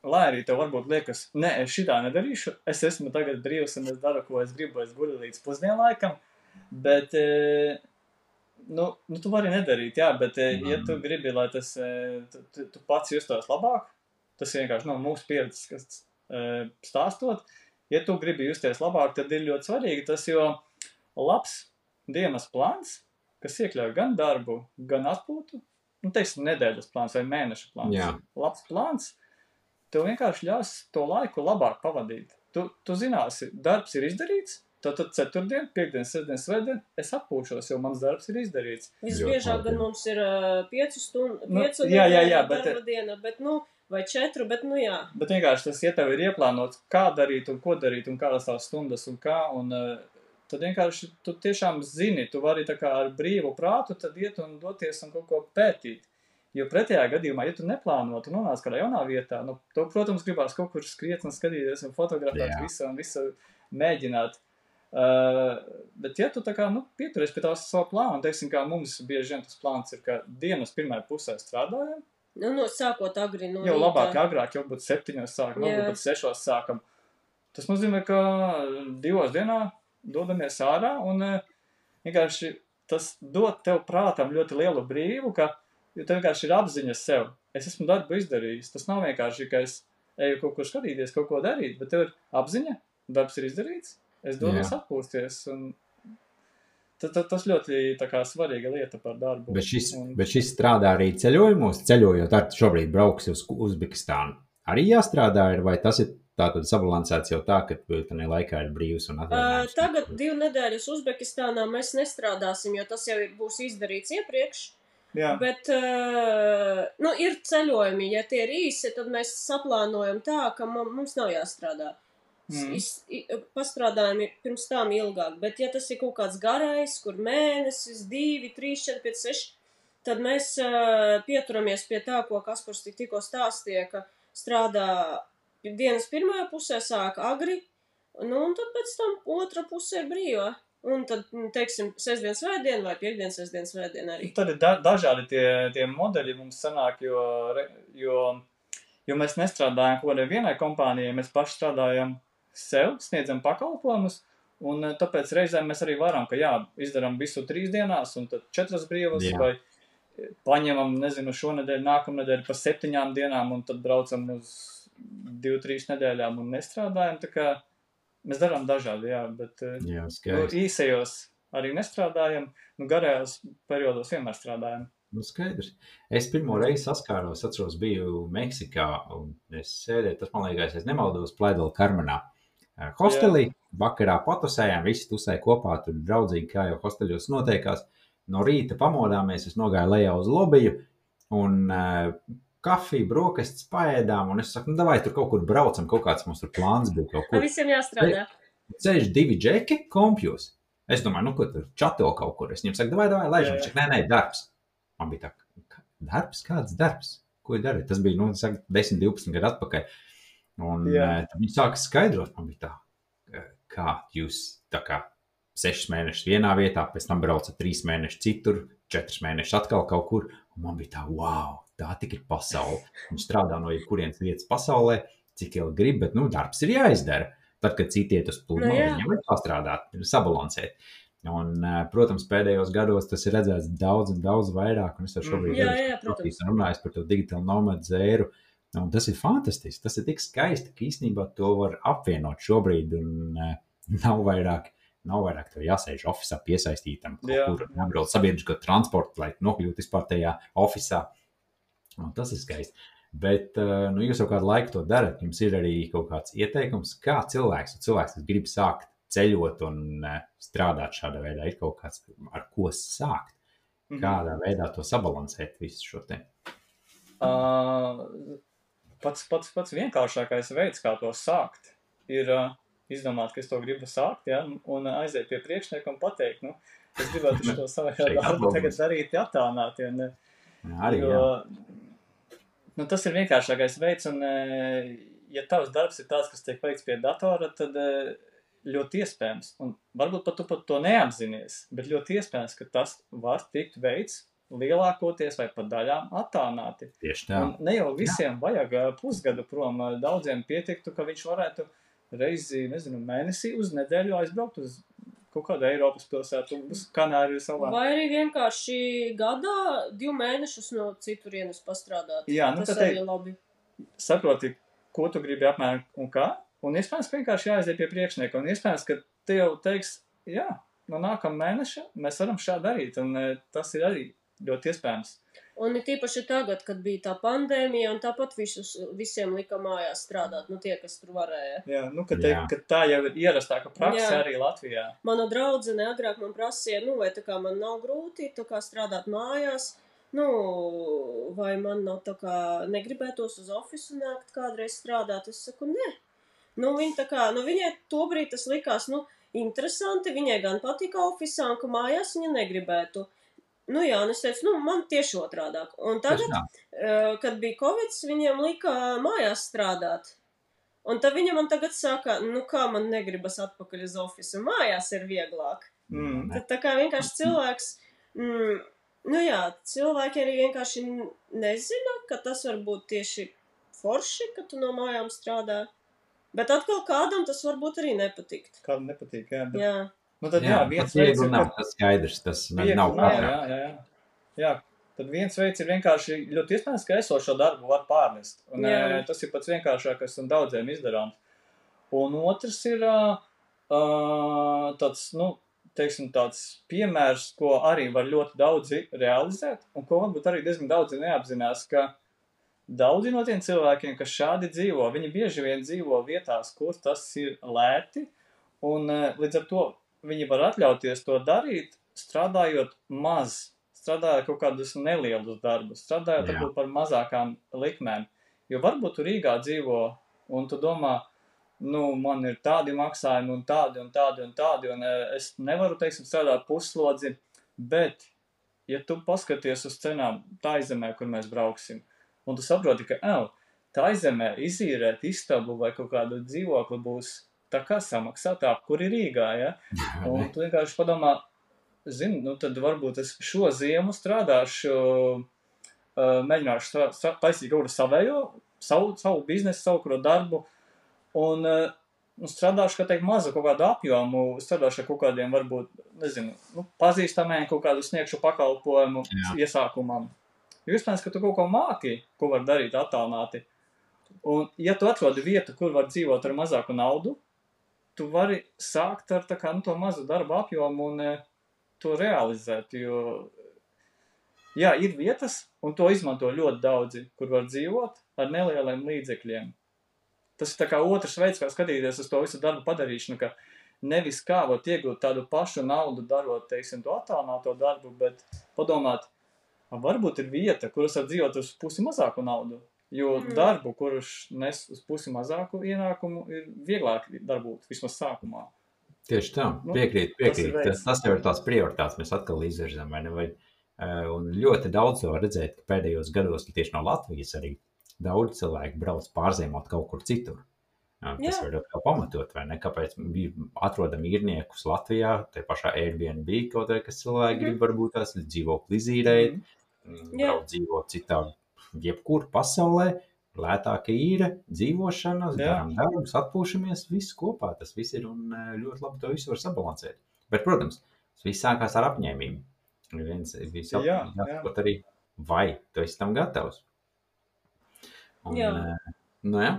lai arī tev varbūt liekas, nē, es šitā nedarīšu, es esmu tagad brīvs un es daru, ko es gribu, es guļu līdz pusdienlaikam, bet, eh, nu, nu tu vari nedarīt, jā, bet, eh, ja tu gribi, lai tas, eh, tu, tu, tu pats justos labāk, tas vienkārši nav mūsu pieredzes, kas stāstot, ja tu gribi justies labāk, tad ir ļoti svarīgi tas, jo labs dienas plāns, kas iekļauj gan darbu, gan atpūtu, nu, teiksim, nedēļas plāns vai mēneša plāns. Jā. Labs plāns, tev vienkārši ļaus to laiku labāk pavadīt. Tu, tu zināsi, darbs ir izdarīts, tad, tad ceturtdien, piekdien, sestdien, svētdien es atpūšos, jo mans darbs ir izdarīts. Visbiežāk gan mums ir uh, piecu stundu, Nu, piecu jā, jā, jā, nedēļu bet- diena, bet, nu, vai četru, bet, nu, jā. Bet vienkārši tas, ja tev ir ieplānots, kā darīt un ko darīt un kādas tās stundas un kā, un uh, tad vienkārši tu tiešām zini, tu vari tā kā ar brīvu prātu tad iet un doties un kaut ko pētīt. Jo pretējā gadījumā, ja tu neplāno, tu nonāc kādā jaunā vietā, nu, to, protams, gribās kaut kur skriet un skatīties un fotografēt Jā. visu un visu mēģināt. Uh, bet, ja tu tā kā, nu, pieturies pie tās savu plānu, teiksim, kā mums bieži vien tas plāns ir, ka dienas pirmajā pusē strādājam, Nu, no sākot agri no jau rīta. labāk, agrāk, jau būtu septiņos sākam, Jā. varbūt pat sešos sākam. Tas nozīmē, ka divos dienā dodamies ārā un vienkārši tas dod tev prātam ļoti lielu brīvu, ka tev vienkārši ir apziņa sev. Es esmu darbu izdarījis. Tas nav vienkārši, ka es eju kaut kur skatīties, kaut ko darīt, bet tev ir apziņa, darbs ir izdarīts, es dodos atpūsties. Un Tas, tas ļoti kā, svarīga lieta par darbu. Bet šis, un... bet šis strādā arī ceļojumos, ceļojot ar šobrīd brauks uz Uzbekistānu. Arī jāstrādā, ir, vai tas ir tātad sabalansēts jau tā, ka tajā laikā ir brīvs un atvaļinājums? Uh, tagad divu nedēļas Uzbekistānā mēs nestrādāsim, jo tas jau būs izdarīts iepriekš. Jā. Bet, uh, nu, ir ceļojumi, ja tie ir īsi, tad mēs saplānojam tā, ka mums nav jāstrādā. Mm. Iz, pastrādājumi pirms tam ilgāk, bet ja tas ir kaut kāds garais, kur mēnesis, divi, trīs, četri, pieci, seši, tad mēs uh, pieturamies pie tā, ko Kaspars tikko stāstīja, ka strādā dienas pirmajā pusē sāk agri, nu, un tad pēc tam otra pusē ir brīva. Un tad, nu, teiksim, sestdienas svētdiena vai piekdienas sestdienas svētdiena arī. Tad ir da dažādi tie, tie modeļi mums sanāk, jo, jo, jo mēs nestrādājam kaut kādai vienai kompānijai, mēs paši strādājam sev, sniedzam pakalpojumus. Un eh, tāpēc reizēm mēs arī varam, ka jā, izdarām visu trīs dienās, un tad četras brīvas, jā. vai eh, paņemam, nezinu, šonadēļ, nākamnedēļ pa septiņām dienām, un tad braucam uz divu, trīs nedēļām un nestrādājam. Tā kā mēs darām dažādi, jā, bet eh, jā, nu, īsajos arī nestrādājam, nu garajos periodos vienmēr strādājam. Nu, skaidrs. Es pirmo reizi saskāros, atceros, biju Meksikā, un es sēdēju, tas man liekas, es nemaldos, Plēdela Karmenā. Uh, hostelī. Jā. Vakarā patusējām, visi tusēja kopā, tur draudzīgi, kā jau hosteļos noteikās. No rīta pamodāmies, es nogāju lejā uz lobiju un uh, kafiju, brokastis paēdām. Un es saku, nu, vai tur kaut kur braucam, kaut kāds mums tur plāns bija. Kaut kur. Visiem jāstrādā. Ceļš divi džeki, kompjūs. Es domāju, nu, ko tur čato kaut kur. Es viņam saku, vai, vai, laižam, čak, nē, nē, darbs. Man bija tā, darbs, kāds darbs? Ko ir darīt? Tas bija, nu, saka, 10, 12 gadu atpakaļ. Un uh, viņi sāka skaidrot, man bija tā, kā jūs tā kā sešus mēnešus vienā vietā, pēc tam braucat trīs mēnešus citur, četrus mēnešus atkal kaut kur. Un man bija tā, wow, tā tik ir pasaule. Viņi strādā no jebkurienes vietas pasaulē, cik ilgi grib, bet nu, darbs ir jāizdara. Tad, kad citi iet uz plūdu, no, nu viņiem ir jāstrādāt, sabalansēt. Un, protams, pēdējos gados tas ir redzēts daudz, daudz vairāk. Un es ar šobrīd jā, jā, protams. runāju par to digitālu nomadu zēru. Un tas ir fantastiski. Tas ir tik skaisti, ka īstenībā to var apvienot šobrīd. Un, nav vairāk, nav vairāk jāsēž oficiālā piesaistītam, kur jābrauc sabiedrisko transportu, lai nokļūtu vispār tajā oficiālā. Tas ir skaisti. Bet uh, nu, jūs jau kādu laiku to darat. Jums ir arī kaut kāds ieteikums, kā cilvēks, cilvēks kas grib sākt ceļot un uh, strādāt šādā veidā, ir kaut kāds, ar ko sākt. -hmm. Kādā veidā to sabalansēt visu šo te? Uh, pats, pats, pats vienkāršākais veids, kā to sākt, ir uh, izdomāt, ka es to gribu sākt, ja, un aiziet pie priekšnieka un pateikt, nu, es gribētu [laughs] šo savu darbu tagad darīt attālināti. Un, Arī, jo, nu, tas ir vienkāršākais veids, un, ja tavs darbs ir tāds, kas tiek veikts pie datora, tad ļoti iespējams, un varbūt pat tu pat to neapzinies, bet ļoti iespējams, ka tas var tikt veikts lielākoties vai pat daļām attālināti. Tieši tā. Un ne jau visiem Jā. vajag pusgadu prom. Daudziem pietiktu, ka viņš varētu reizi, nezinu, mēnesī uz nedēļu aizbraukt uz kaut kādu Eiropas pilsētu, uz Kanāriju salām. Vai arī vienkārši gadā divu mēnešus no citurienes pastrādāt. Jā, nu tas arī labi. Saproti, ko tu gribi apmēram un kā. Un iespējams, ka vienkārši jāaiziet pie priekšnieka. Un iespējams, ka te jau teiks, jā, no nākamā mēneša mēs varam šādi darīt. Un tas ir arī ļoti iespējams. Un it īpaši tagad, kad bija tā pandēmija, un tāpat visus, visiem lika mājās strādāt, nu tie, kas tur varēja. Jā, nu, ka, te, ka tā jau ir ierastāka praksa Jā. arī Latvijā. Mana draudzene agrāk man prasīja, nu, vai tā kā man nav grūti, tā kā strādāt mājās, nu, vai man nav tā kā negribētos uz ofisu nākt kādreiz strādāt, es saku, nē. Nu, viņa tā kā, nu, viņai tobrīd tas likās, nu, interesanti, viņai gan patika ofisā, un ka mājās viņa negribētu. Nu jā, un es teicu, nu, man tieši otrādāk. Un tagad, uh, kad bija Covid, viņiem lika mājās strādāt. Un tad viņa man tagad saka, nu kā man negribas atpakaļ uz ofisu, mājās ir vieglāk. Mm. Tad tā kā vienkārši cilvēks, mm, nu jā, cilvēki arī vienkārši nezina, ka tas var būt tieši forši, ka tu no mājām strādā. Bet atkal kādam tas varbūt arī nepatikt. Kādam nepatīk, jā. Bet, Jā. Nu tad jā, Jā, viens tas veids ir, nav, tas skaidrs, tas viegli nav nav, jā, jā, jā. jā. Tad viens veids ir vienkārši ļoti iespējams, ka esošo darbu var pārnest. Un, Jā. e, tas ir pats vienkāršākais un daudziem izdarāms. Un otrs ir ā, tāds, nu, teiksim, tāds piemērs, ko arī var ļoti daudzi realizēt, un ko varbūt arī diezgan daudzi neapzinās, ka daudzi no tiem cilvēkiem, kas šādi dzīvo, viņi bieži vien dzīvo vietās, kur tas ir lēti, un līdz ar to viņi var atļauties to darīt, strādājot maz, strādājot kaut kādus nelielus darbus, strādājot varbūt par mazākām likmēm. Jo varbūt tu Rīgā dzīvo, un tu domā, nu, man ir tādi maksājumi, un tādi, un tādi, un tādi, un eh, es nevaru, teiksim, strādāt puslodzi, bet, ja tu paskaties uz cenām tā izemē, kur mēs brauksim, un tu saproti, ka, ej, tā izemē izīrēt istabu vai kaut kādu dzīvokli būs tā kā samaksātā, kur ir Rīgā, ja? Un tu vienkārši padomā, zini, nu tad varbūt es šo ziemu strādāšu, uh, mēģināšu strā, strā, taisīt kaut kādu savējo, savu, savu biznesu, savu kaut darbu, un uh, nu, strādāšu, kā teikt, mazu kaut kādu apjomu, strādāšu ar kaut kādiem, varbūt, nezinu, nu, pazīstamiem kaut kādu sniegšu pakalpojumu Jā. iesākumam. Jo iespējams, ka tu kaut ko māki, ko var darīt attālināti. Un, ja tu atrodi vietu, kur var dzīvot ar mazāku naudu, tu vari sākt ar kā, nu, to mazu darbu apjomu un e, to realizēt. Jo, jā, ir vietas, un to izmanto ļoti daudzi, kur var dzīvot ar nelieliem līdzekļiem. Tas ir otrs veids, kā skatīties uz to visu darbu padarīšanu, ka nevis kā var iegūt tādu pašu naudu, darot, teiksim, to attālināto darbu, bet padomāt, "A, varbūt ir vieta, kuras var dzīvot uz pusi mazāku naudu. Jo Mm. mm. darbu, kurš nes uz pusi mazāku ienākumu, ir vieglāk dabūt vismaz sākumā. Tieši tā, Nu, piekrīt, tas piekrīt. veids. Tas, tas jau ir tās prioritātes, mēs atkal izvirzām, vai ne? Vai, eh, un ļoti daudz var redzēt, ka pēdējos gados tieši no Latvijas arī daudz cilvēku brauc pārziemot kaut kur citur. Tas Jā. var ļoti pamatot, vai ne? Kāpēc atrodam īrniekus Latvijā, te pašā Airbnb, kaut arī, kas cilvēki Mhm. grib varbūt tās dzīvokli izīrēt, Mhm. mm, Jā. braukt dzīvot citā, jebkur pasaulē, lētāka īra, dzīvošana, Jā. darām darbus, atpūšamies, viss kopā. Tas viss ir un eh, ļoti labi to visu var sabalansēt. Bet, protams, tas viss sākās ar apņēmību. Viens viss ap, Jā, jā. jāsaprot arī, vai tu esi tam gatavs. Un, Jā. eh, Nu, jā.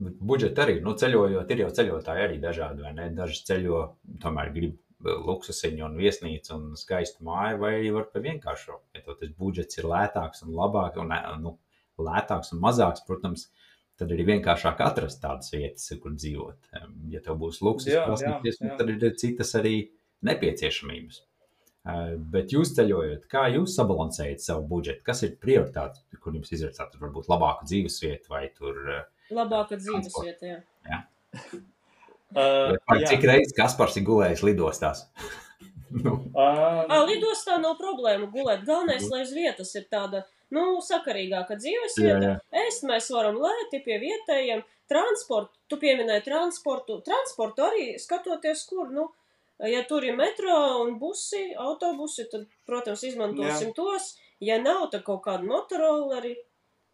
Budžeti arī, nu, ceļojot, ir jau ceļotāji arī dažādi, vai ne? Daži ceļo, tomēr grib luksusiņu un viesnīcu un skaistu māju, vai arī var pa vienkāršo. Ja tev tas budžets ir lētāks un labāk, un eh, nu, lētāks un mazāks, protams, tad arī vienkāršāk atrast tādas vietas, kur dzīvot. Ja tev būs luksus, Jā, jā, jā. tad ir citas arī nepieciešamības. Eh, Bet jūs ceļojot, kā jūs sabalansējat savu budžetu? Kas ir prioritāte, kur jums izvirzāt? Tur varbūt labāku dzīvesvietu vai tur eh, Labāka dzīves Transports. vieta, jā. Uh, vai jā. cik reizes Kaspars ir gulējis lidostās? [laughs] nu, Uh, Ā, lidostā nav problēma gulēt. Galvenais, lai uz vietas ir tāda, nu, sakarīgāka dzīves vieta. Ēst mēs varam lēti pie vietējiem. Transportu, tu pieminēji transportu. Transportu arī skatoties, kur, nu, ja tur ir metro un busi, autobusi, tad, protams, izmantosim Jā. tos. Ja nav, tad kaut kādu motorolleri.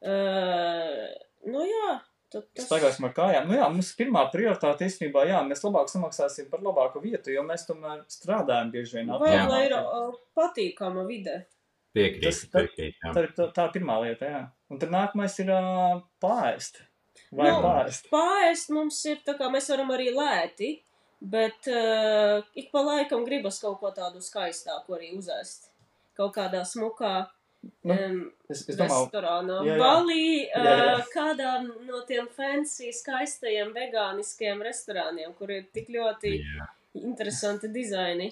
Uh, nu jā, tas Staigāsim ar kājām. Nu jā, mums pirmā prioritāte īstenībā, jā, mēs labāk samaksāsim par labāku vietu, jo mēs tomēr strādājam bieži vien Vai lai ir uh, patīkama vide. piekrīt, Tas- tā- piekrīt. Tā ir tā, tā pirmā lieta, jā. Un tad nākamais ir uh, pāriest. Vai Nu, pāriest? Pāriest mums ir tā kā mēs varam arī lēti, bet uh, ik pa laikam gribas kaut ko tādu skaistāku arī uzēst. Kaut kādā smukā Nu, Es, es domāju, restorānā. jā, jā. Balī, Jā, jā. uh, kādā no tiem fancy, skaistajiem vegāniskiem restorāniem, kur ir tik ļoti Jā. interesanti dizaini.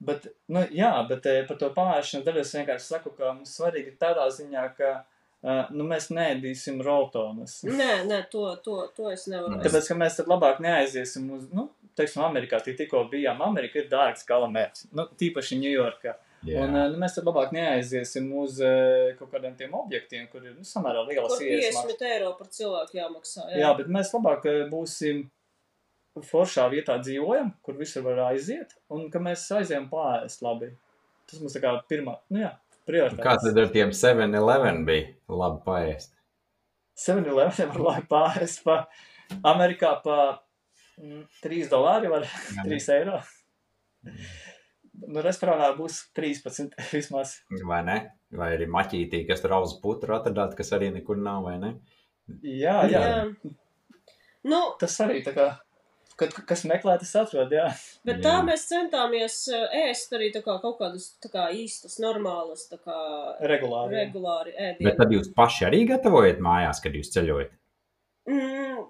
bet, nu, jā, bet par to pāriešanu daļu es vienkārši saku, ka mums svarīgi ir tādā ziņā, ka uh, nu, mēs neēdīsim roltonas. Nē, nē, to, to, to es nevaru. Tāpēc, ka mēs tad labāk neaiziesim uz, nu, teiksim, Amerikā, tik tikko bijām. Amerika ir dārgs galamērķis, nu, tīpaši Ņujorkā. Jā. Un eh, nu, mēs labāk neaiziesim uz eh, kaut kādiem tiem objektiem, kur ir nu, samērā lielas Kur ielas. 50 eiro par cilvēku jāmaksā. Jā, Jā, bet mēs labāk eh, būsim foršā vietā dzīvojam, kur visur var aiziet, un ka mēs aizējām pāriest labi. Tas mums tā kā pirmā, nu jā, prioritāte. Kā tad ar tiem 7-11 bija labi paēst? 7-11 var labi pāriest pa, Amerikā pa mm, 3 dolāri var Jā. 3 eiro. Nu, restorānā būs 13 [laughs] vismaz. Vai ne? Vai arī maķītī, kas tur auз putru atradāt, kas arī nekur nav, vai ne? Jā, jā. Jā. Nu, Tas arī tā kā, kad, kas meklē, tas atrod, jā. bet Jā. tā mēs centāmies uh, ēst arī tā kā kaut kādas tā kā īstas, normālas, tā kā Regulāri. jā. regulāri Bet ēdienu. tad jūs paši arī gatavojat mājās, kad jūs ceļojat? Mm,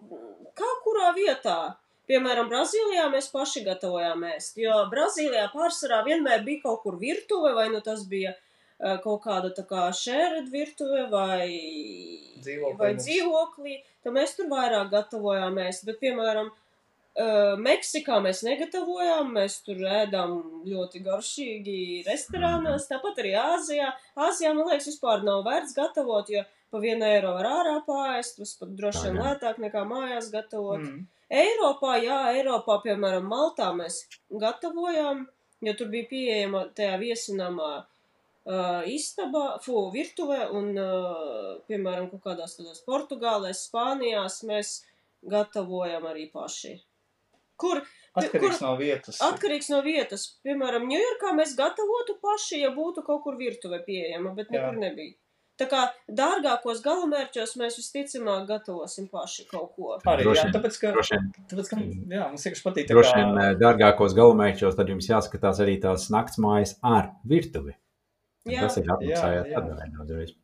kā kurā vietā? Piemēram, Brazīlijā mēs paši gatavojām ēst, jo Brazīlijā pārsvarā vienmēr bija kaut kur virtuve, vai nu tas bija uh, kaut kāda tā kā šēred virtuve vai Dzīvokli vai dzīvoklī, tad mēs tur vairāk gatavojām ēst, bet, piemēram, uh, Meksikā mēs negatavojām, mēs tur ēdām ļoti garšīgi restorānos, tāpat arī Āzijā. Āzijā, man liekas, vispār nav vērts gatavot, jo pa vienu eiro var ārā pāriest, tas pat droši vien lētāk nekā mājās gatavot. Mm. Eiropā, jā, Eiropā, piemēram, Maltā mēs gatavojām, jo tur bija pieejama tajā viesinamā uh, istaba, fu, virtuve, un, uh, piemēram, kaut kādās tādās Portugālēs, Spānijās mēs gatavojam arī paši. Kur Atkarīgs kur- no vietas. atkarīgs no vietas, piemēram, Ņujorkā mēs gatavotu paši, ja būtu kaut kur virtuve pieejama, bet nekur nebija. Tā kā dārgākos galamērķos mēs visticamāk gatavosim paši kaut ko. Arī, Droši jā, tāpēc, ka, Droši vien, tāpēc, ka jā, mums vienkārši patīk tā droši kā, vien eh, dārgākos galamērķos, tad jums jāskatās arī tās naktsmājas ar virtuvi. Jā. Tas ir atmaksājot Jā, jā. atdevēt uzreiz.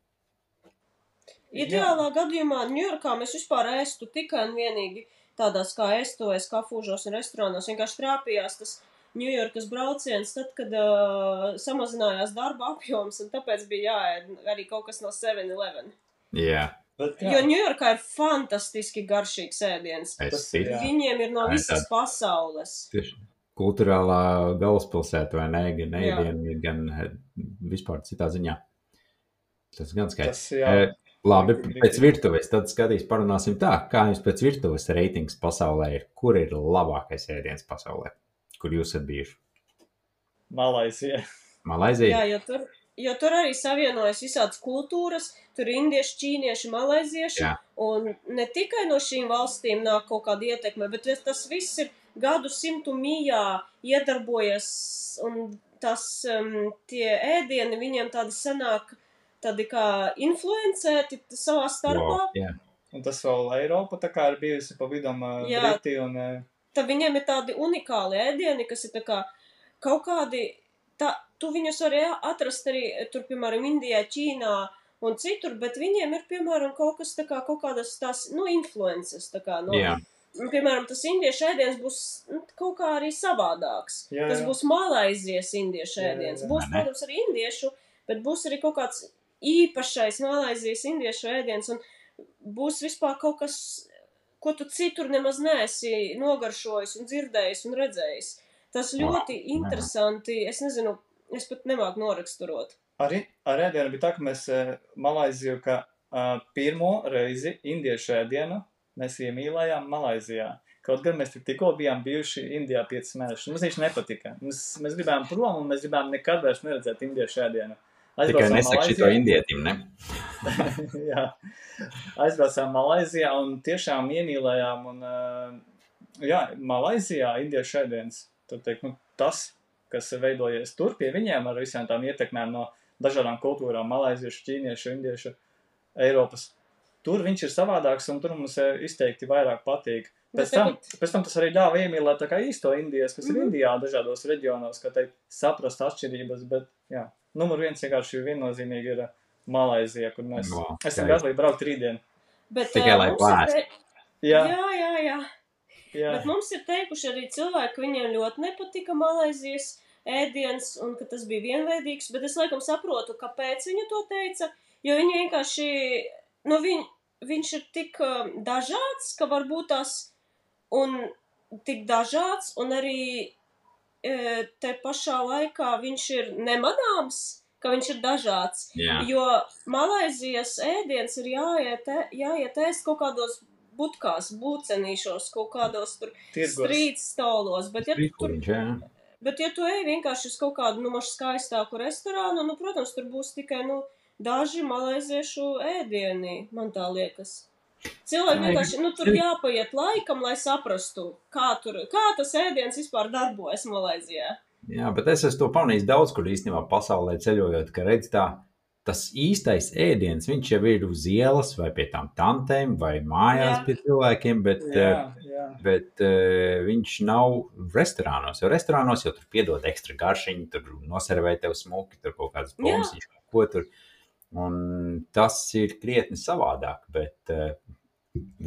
Ideālā gadījumā Ņujorkā mēs vispār ēstu tikai un vienīgi tādās kā estojas, kafūžos un restorānos. Vienkārši trāpījās tas Ņujorkas brauciens, tad, kad uh, samazinājās darba apjoms, un tāpēc bija jāēd arī kaut kas no 7-Eleven. Jā, bet, Jo Ņujorkā ir fantastiski garšīgs ēdiens. es jā. Viņiem ir no visas pasaules. Tieši kultūrālā galvaspilsēta, vai ne? Gan Jā. ēdienu, gan eh, vispār citā ziņā. Tas gan skaidrs. tas, jā, Eh, Labi, pēc virtuves tad skatīs, parunāsim tā, kā jums pēc virtuves reitings pasaulē ir. Kur ir labākais ēdiens pasaulē? Kur jūs esat bijuši? Malaisija. Malaizija? Jā, jo tur, jo tur arī savienojas visādas kultūras, tur ir indieši, ķīnieši, malaizieši. Jā. Un ne tikai no šīm valstīm nāk kaut kāda ietekme, bet tas- viss ir gadu simtu mijā iedarbojies, un tas, um, tie ēdieni viņiem tādi sanāk, tādi kā influencēti savā starpā. Wow, jā. Un tas vēl Eiropa tā kā ir bijusi pa vidam Jā. Briti un ā, Tad viņiem ir tādi unikāli ēdieni, kas ir tā kā kaut kādi, tā, tu viņus vari atrast arī tur, piemēram, Indijā, Ķīnā un citur, bet viņiem ir, piemēram, kaut kas tā kā kaut kādas tās, nu, influences, tā kā, no, Jā. Un, piemēram, tas indiešu ēdiens būs nu, kaut kā arī savādāks. Jā, tas jā. būs malaizijas indiešu Jā, jā, ēdiens. jā. Būs, protams, arī indiešu, bet būs arī kaut kāds īpašais malaizijas indiešu ēdiens. Un būs vispār kaut kas, ko tu citur nemaz neesi nogaršojis un dzirdējis un redzējis. Tas ļoti interesanti. Es nezinu, es pat nemāku noraksturot. Arī ar ēdienu bija tā, ka mēs ā, Malaiziju, ka ā, pirmo reizi indiešu ēdienu mēs iemīlējām Malaizijā. Kaut gan mēs tik tikko bijām bijuši Indijā 5 mēnešus. Mums viņš nepatika. Mēs, mēs gribējām prom un mēs gribējām nekad vairs neredzēt indiešu ēdienu. Tikai Aizbraucām nesaka šito Malaizijā. indietim, ne? [laughs] Jā, aizbraucām Malaizijā un tiešām iemīlējām. Un, jā, Malaizijā indiešu ēdiens. Tad teikt, nu, tas, kas ir veidojies tur pie viņiem ar visām tām ietekmēm no dažādām kultūrām, malaiziešu, ķīniešu, indiešu, Eiropas. Tur viņš ir savādāks un tur mums izteikti vairāk patīk. Bet Pēc tam, pēc tam tas arī ļāva iemīlēt tā kā īsto Indijas, kas mm Mhm. -hmm. ir Indijā dažādos reģionos, kā teikt, saprast atšķirības, bet, jā, numur viens vienkārši ir viennozīmīgi ir eh, Malaizija, kur mēs Wow, esam skaisti. gatavi braukt rītdien. Bet, Tikai ā, lai te- Jā, Jā, jā, jā. jā. Bet mums ir teikuši arī cilvēki, ka viņiem ļoti nepatika Malaizijas ēdiens un ka tas bija vienveidīgs, bet es laikam saprotu, kāpēc viņa to teica, jo viņi vienkārši, nu, viņ, viņš ir tik um, dažāds, ka varbūt tās un tik dažāds un arī te pašā laikā viņš ir nemanāms, ka viņš ir dažāds. Jā. Jo Malaizijas ēdiens ir jāiet, jāiet ēst kaut kādos butkās, būcenīšos, kaut kādos tur strīt stolos, bet ja, tu tur, bet ja tu ej vienkārši uz kaut kādu, nu, mašu skaistāku restorānu, nu, protams, tur būs tikai, nu, daži malaiziešu ēdieni, man tā liekas. Cilvēki vienkārši, nu, tur jāpaiet laikam, lai saprastu, kā, tur, kā tas ēdiens vispār darbojas Malaizijā. Jā, bet es esmu to pamanījis daudz, kur īstenībā pasaulē ceļojot, ka redz tā, tas īstais ēdiens, viņš jau ir uz ielas vai pie tām tantēm vai mājās Jā. pie cilvēkiem, bet, Jā, eh, jā. bet uh, viņš nav restorānos. Jo restorānos jau tur piedod ekstra garšiņu, tur noservē tev smuki, tur kaut kādas bombas, ko tur. Un tas ir krietni savādāk, bet uh,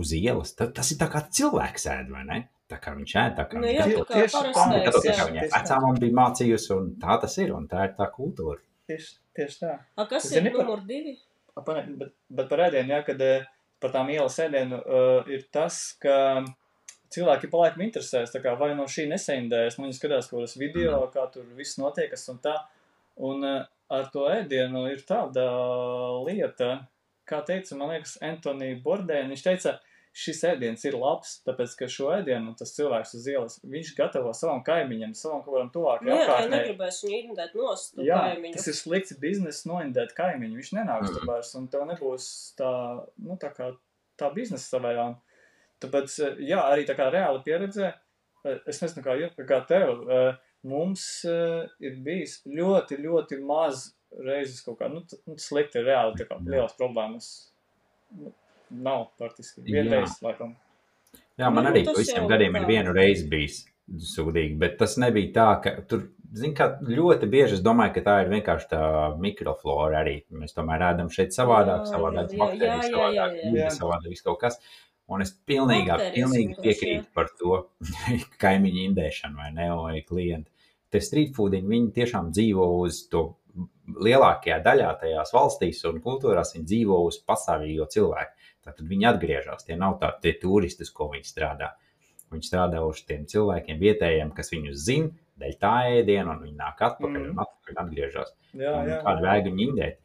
uz ielas ta, tas ir tā kā cilvēks ēd, vai ne? Tā kā viņš ēd, tā kā Nu, viņš jā, gatavo. tā kā Tieši tā. parastais, Tāpēc, jā. Tieši tā. vecāmam bija mācījusi, un tā tas ir, un tā ir tā kultūra. Tieši, tieši tā. A, kas Zini, ir par- numur divi? Pane, bet, bet par ēdienu, jā, kad eh, par tām ielas ēdienu uh, ir tas, ka cilvēki pa laikam interesēs, tā kā vai no šī nesaindēs, nu viņi skatās kaut kādas video, kā tur viss notiekas un tā. Un uh, ar to ēdienu ir tāda lieta, kā teica, man liekas, Antonija Bordēna, viņš teica, šis ēdiens ir labs, tāpēc, ka šo ēdienu tas cilvēks uz ielas, viņš gatavo savam kaimiņam, savam kaut kādam Nu, tuvākajam jā, ja apkārtnē. negribēs viņu indēt nost, Jā, kaimiņu. tas ir slikts biznesa noindēt kaimiņu. Viņš nenāks tur vairs, un tev nebūs tā, nu, tā kā tā biznesa savējā. Tāpēc, jā, arī tā kā reāla pieredze, eh, es nezinu, kā, kā tev, eh, mums eh, ir bijis ļoti, ļoti maz reizes kaut kā, nu, nu slikti reāli, tā kā lielas problēmas. Nu, Nav praktiski. Jā. Vienreiz, laikam. Jā, man Nu, arī pa visiem gadiem ir vienu reizi bijis sūdīgi, bet tas nebija tā, ka tur, zin, kā ļoti bieži es domāju, ka tā ir vienkārši tā mikroflora arī. Mēs tomēr ēdam šeit savādāk, Jā, savādāk jā, jā, baktērijas, jā, jā, savādāk jā, jā. vide, savādāk viss kaut kas. Un es pilnīgi, Baktērijas pilnīgi piekrītu par to [laughs] kaimiņu indēšanu vai ne, vai klientu. Tie street foodiņi, viņi tiešām dzīvo uz to lielākajā daļā tajās valstīs un kultūrās, viņi dzīvo uz pastāvīgo cilvēku. Tātad viņi atgriežas, tie nav tādi tie turisti, ko viņi strādā. Viņi strādā uz tiem cilvēkiem, vietējiem, kas viņus zina, dēļ tā ēdiena, un viņi nāk atpakaļ Mhm. un atpakaļ atgriežas. Kādu veidu viņi indēt?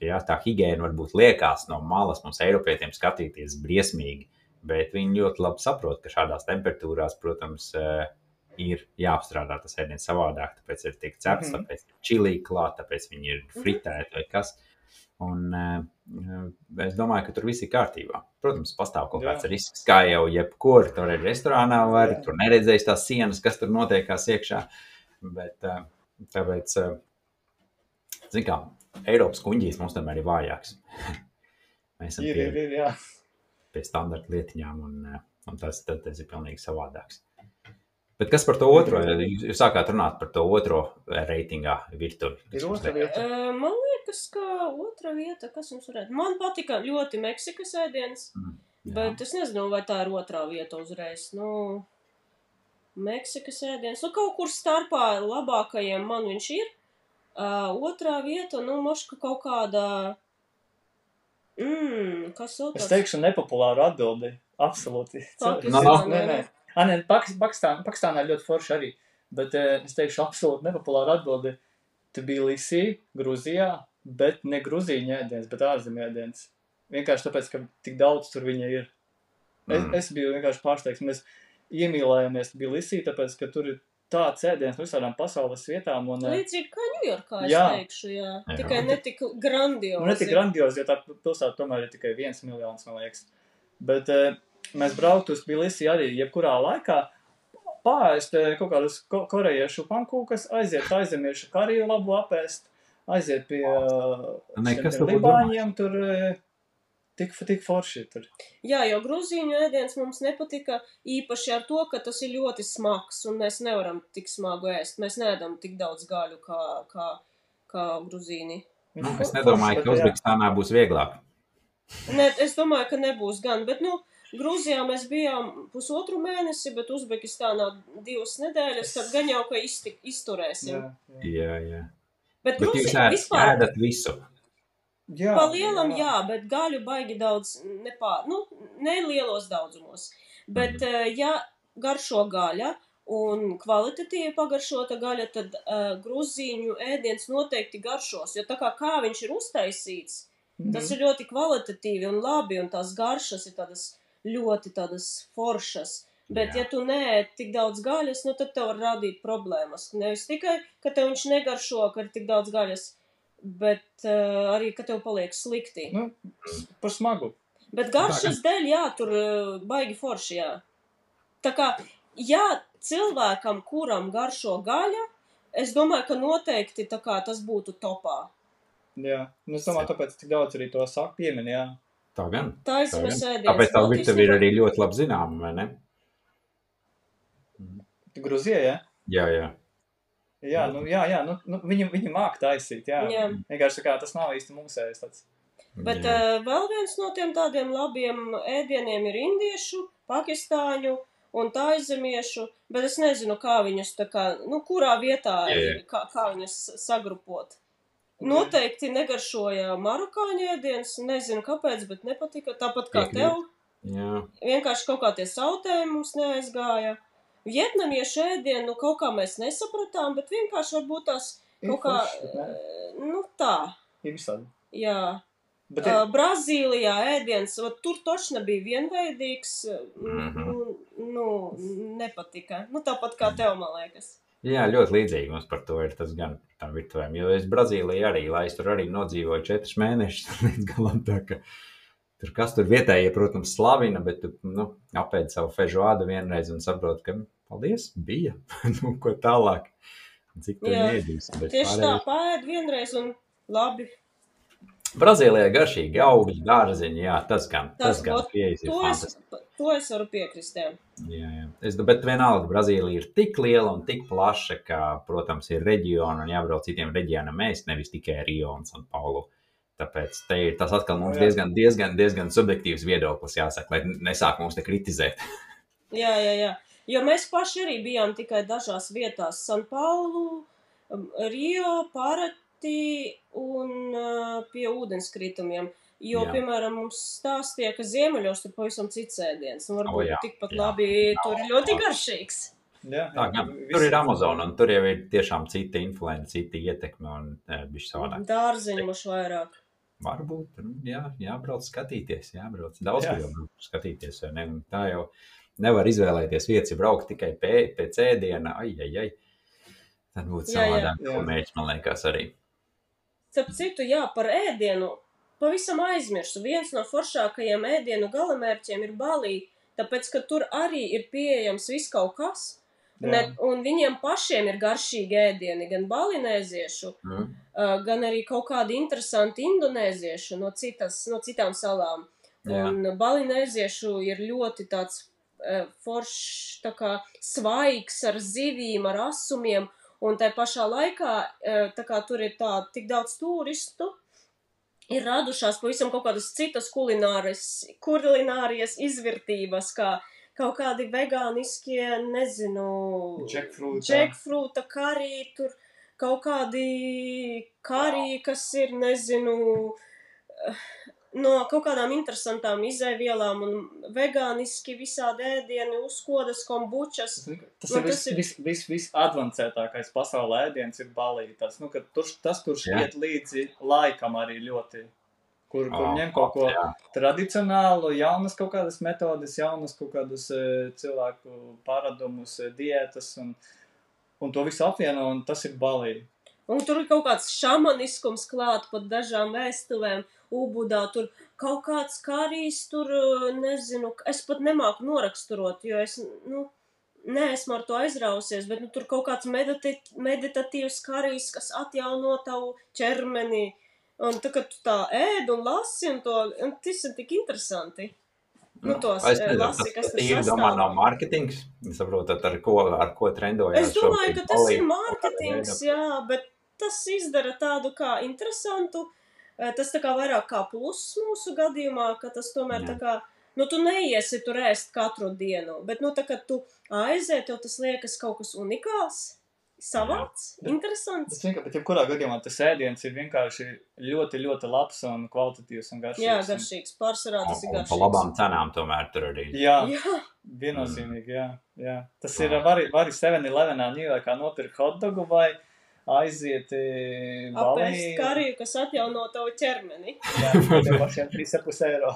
Jā, tā higiēna varbūt liekas no malas mums, Eiropietiem, skatīties briesmīgi, bet viņi ļoti labi saprot, ka šādās temperatūrās, protams, eh, ir jāapstrādā tas ēdiens savādāk. Tāpēc ir tiek cepts, Mhm. tāpēc ir čili klāt, tāpēc viņi ir fritēti vai kas. Un, eh, es domāju, ka tur viss ir kārtībā. Protams, pastāv kaut Jā. kāds risks, kā jau jebkur. Tur ir restorānā, var Jā. tur neredzējis tās sienas, kas tur notiekās iekšā. Bet eh, tāpēc, eh, zin kā, Eiropas kuģis mums tomēr ir vājāks. [laughs] Mēs esam Ir, pie, standarta lietiņām, un, eh, un tas, tas, tas ir pilnīgi savādāks. Bet kas par to otro? Jūs, jūs sākāt runāt par to otro reitingā virtuvi. Ir jums otra vieta. Man liekas, ka otra vieta, kas mums varētu. Man patika ļoti Meksikas ēdiens, Jā. bet es nezinu, vai tā ir otrā vieta uzreiz. Nu, Meksikas ēdiens, nu kaut kur starpā labākajiem man viņš ir. Uh, otrā vieta, nu, moška kaut kāda. Mmm, kas vēl Es teikšu nepopulāru atbildi. Absolūti. Nē, nē. Ah, nē, Pakistānā ir ļoti forši arī. Bet eh, es teikšu absolūti nepopulāru atbildi. Tbilisi, Grūzijā, bet ne grūzīņu ēdiens, bet ārzemju ēdiens. Vienkārši tāpēc, ka tik daudz tur viņa ir. Es, Mm. es biju vienkārši pārsteigts. Mēs iemīlējāmies Tbilisī, tāpēc, ka tur ir tāds ēdiens no visādām pasaules vietām. Un, eh, Līdzīgi kā Ņujorkā, es Jā. teikšu, jā. Jā. Tikai ne tik grandiozi. Nu, ne tik grandiozi, jo tā pilsēta tomēr ir tikai viens miljons, man liekas. Bet e, mēs brauktu uz Tbilisi arī jebkurā laikā. Pāriest kaut kādus ko korejiešu pankūkas, aiziet aizemiešu kariju labu apēst, aiziet pie Nē, šiem kas te tu būtu libāņiem, tur e, tik, tik forši tur. Jā, jo grūzīņu ēdiens mums nepatika īpaši ar to, ka tas ir ļoti smags un mēs nevaram tik smagu ēst. Mēs neēdam tik daudz gaļu kā, kā, kā grūzīni. Nu, es nedomāju, ka Uzbekistānā būs vieglāk. Ne, es domāju, ka nebūs gan, bet, nu, Grūzijā mēs bijām pusotru mēnesi, bet Uzbekistānā divas nedēļas, tad gan jau, ka izti, izturēsim. Jā, jā. Jā. Bet, Bet jūs Grūzija vispār ēdat visu. Jā, pa lielam, jā, bet gaļu baigi daudz nepār, nu, nelielos daudzumos. Bet, Mhm. mm. ja garšo gaļa un kvalitatīvi pagaršota gaļa, tad uh, grūzīņu ēdiens noteikti garšos, jo tā kā, kā viņš ir uztaisīts, Mhm. tas ir ļoti kvalitatīvi un labi, un tās garšas ir tādas ļoti tādas foršas. Bet, Jā. ja tu neēd tik daudz gaļas, nu, tad tev var radīt problēmas. Nevis tikai, ka tev viņš negaršo, ka ir tik daudz gaļas, bet uh, arī, ka tev paliek slikti. Nu, par smagu. Bet garšas dēļ, jā, tur uh, baigi forši, jā. Tā kā, jā, cilvēkam, kuram garšo gaļa, es domāju, ka noteikti tā kā tas būtu topā. Jā, nu, es domāju, tāpēc tik daudz arī to saka piemin, jā. Tā gan. Tā Tā gan. sēdienas. Tāpēc tā virtuve ir arī ļoti labi zināma, vai ne? Gruzija, jā? Jā, jā. Jā, nu, jā, jā, nu, nu viņi, viņi māk taisīt, jā. Jā. Vienkārši kā tas nav īsti mūsējs tāds. Bet jā. uh, vēl viens no tiem tādiem labiem ēdieniem ir indiešu, pakistāņu un tā aizemiešu, bet es nezinu, kā viņus tā kā, nu, kurā vietā Jā, jā. ir, kā, kā viņus sagrupot. Noteikti negaršoja marokāņu ēdienas, nezinu kāpēc, bet nepatika. Tāpat kā tev, jā. vienkārši kaut kā tie sautējumi mums neaizgāja. Vietnamiešu ēdienu, nu, kaut kā mēs nesapratām, bet vienkārši varbūt tās kaut kā, eh, nu, tā, Ir visādi. jā. Bet Uh, Brazīlijā ēdiens, ot, tur taču nebija vienveidīgs. Nu, nu, nepatika. Nu, tāpat kā tev, man liekas. Jā, ļoti līdzīgi mums par to ir tas gan tam virtuvēm. Jo es Brazīlijā arī, lai es tur arī nodzīvoju četrus mēnešus [laughs] līdz galam, tā ka tur kas tur vietējie, protams, slavina, bet tu, nu, apēd savu fežuādu vienreiz un saprot, ka, paldies, bija, [laughs] nu, ko tālāk. Cik Jā. iedīs. bet Tieši tā, pārējais- pārēd vienreiz un labi. Brazīlijā garšīgi augļi, dārziņi, jā, tas gan, tas, Tas, gan pieejas To es, to es varu piekrist. Jā. Jā, jā. Es, bet vienalga, Brazīlija ir tik liela un tik plaša, ka, protams, ir reģioni un jābrauc citiem reģionam. Mēs nevis tikai Rio un San Paulu. Tāpēc te ir tas atkal mums Jā. diezgan, diezgan, diezgan subjektīvs viedoklis, jāsaka, lai nesāk mums te kritizēt. [laughs] jā, jā, jā. Jo mēs paši arī bijām tikai dažās vietās - San Paulu, um, Rio, Parati un pie ūdenskritumiem. Jo, Jā. piemēram, mums stāstīja, ka ziemeļos tur pavisam cits ēdiens. Un varbūt O, jā, tikpat jā. labi tur ir ļoti garšīgs. jā, Tā, gan, tur ir Amazon, un tur jau ir tiešām cita influence, cita ietekme un bišķi savādāk. Dārziņu mums vairāk. Varbūt, nu, jā, jābrauc skatīties, jābrauc. Daudz, Jā. kur jau brauc skatīties, vai ne? Un tā jau nevar izvēlēties vietas, ja braukt tikai pē, pēc ēdiena, ai, ai, ai. Tad būtu savādāk, ko mēģināt, man liekas, arī. Starp citu, jā, par ēdienu pavisam aizmirsu. Viens no foršākajiem ēdienu galamērķiem ir Balī, tāpēc, ka tur arī ir pieejams viss kaut kas. Ne, un viņiem pašiem ir garšīgi ēdieni, gan balinēziešu, Mm. uh, gan arī kaut kādi interesanti indonēziešu no, citas, no citām salām. Jā. Un balinēziešu ir ļoti tāds foršs, tā kā svaigs ar zivīm, ar asumiem, un tai pašā laikā, uh, tā kā tur ir tā tik daudz turistu, ir radušās pavisam kaut kādas citas kulinārijas izvirtības, kā kaut kādi vegāniskie, nezinu, Jackfruit, jackfruta karī, tur kaut kādi karī, kas ir, nezinu, no kaut kādām interesantām izēvielām un vegāniski visādi ēdieni, uzkodas, kombučas. Tas Nu, ir viss tas ir- vis, vis, vis advancētākais pasaulē ēdiens ir balīti. Tas, nu, tur, tas, kurš Jā. iet līdzi laikam arī ļoti, kur, kur Ā, ņem kaut ko jā. tradicionālu, jaunas kaut kādas metodes, jaunas kaut kādas e, cilvēku paradumus, e, diētas un, un to visu apvieno, un tas ir balīgi. Un tur ir kaut kāds šamaniskums klāt pat dažām vēstuvēm. Ubudā tur kaut kāds karīs, tur uh, nezinu, es pat nemāku noraksturot, jo es, nu, neesmu ar to aizrausies, bet nu, tur kaut kāds medita meditatīvs karīs, kas atjauno tavu ķermeni. Un tā, kad tu tā ēd un lasi, un, to, un tas ir tik interesanti. Nu, tos Es eh, nezinu, lasi, tas, ir domā no mārketings. Saprotat, ar ko, ar ko trendojās. Es domāju, ka tas ir mārketings, jā, bet tas izdara tādu kā interesantu. eh, Tas tā kā vairāk kā pluss mūsu gadījumā, ka tas tomēr Jā. tā kā, nu, tu neiesi tur ēst katru dienu, bet, nu, tā kā tu aiziet, tev tas liekas kaut kas unikāls, savāds, Jā. interesants. Tas vienkārši, bet jebkurā gadījumā tas ēdiens ir vienkārši ļoti, ļoti labs un kvalitatīvs un garšīgs. Jā, un- garšīgs, pārsvarā tas ir Un, un pa garšīgs. labām cenām tomēr tur arī. Jā, Jā, viennozīmīgi, jā. jā. Tas Jā. ir vari, vari 7-11 Ņujorkā nopirkt hotdogu vai aiziet e, apēst kariju, kas atjauno tavu ķermeni. Jā, tiem pašiem 3,5 eiro.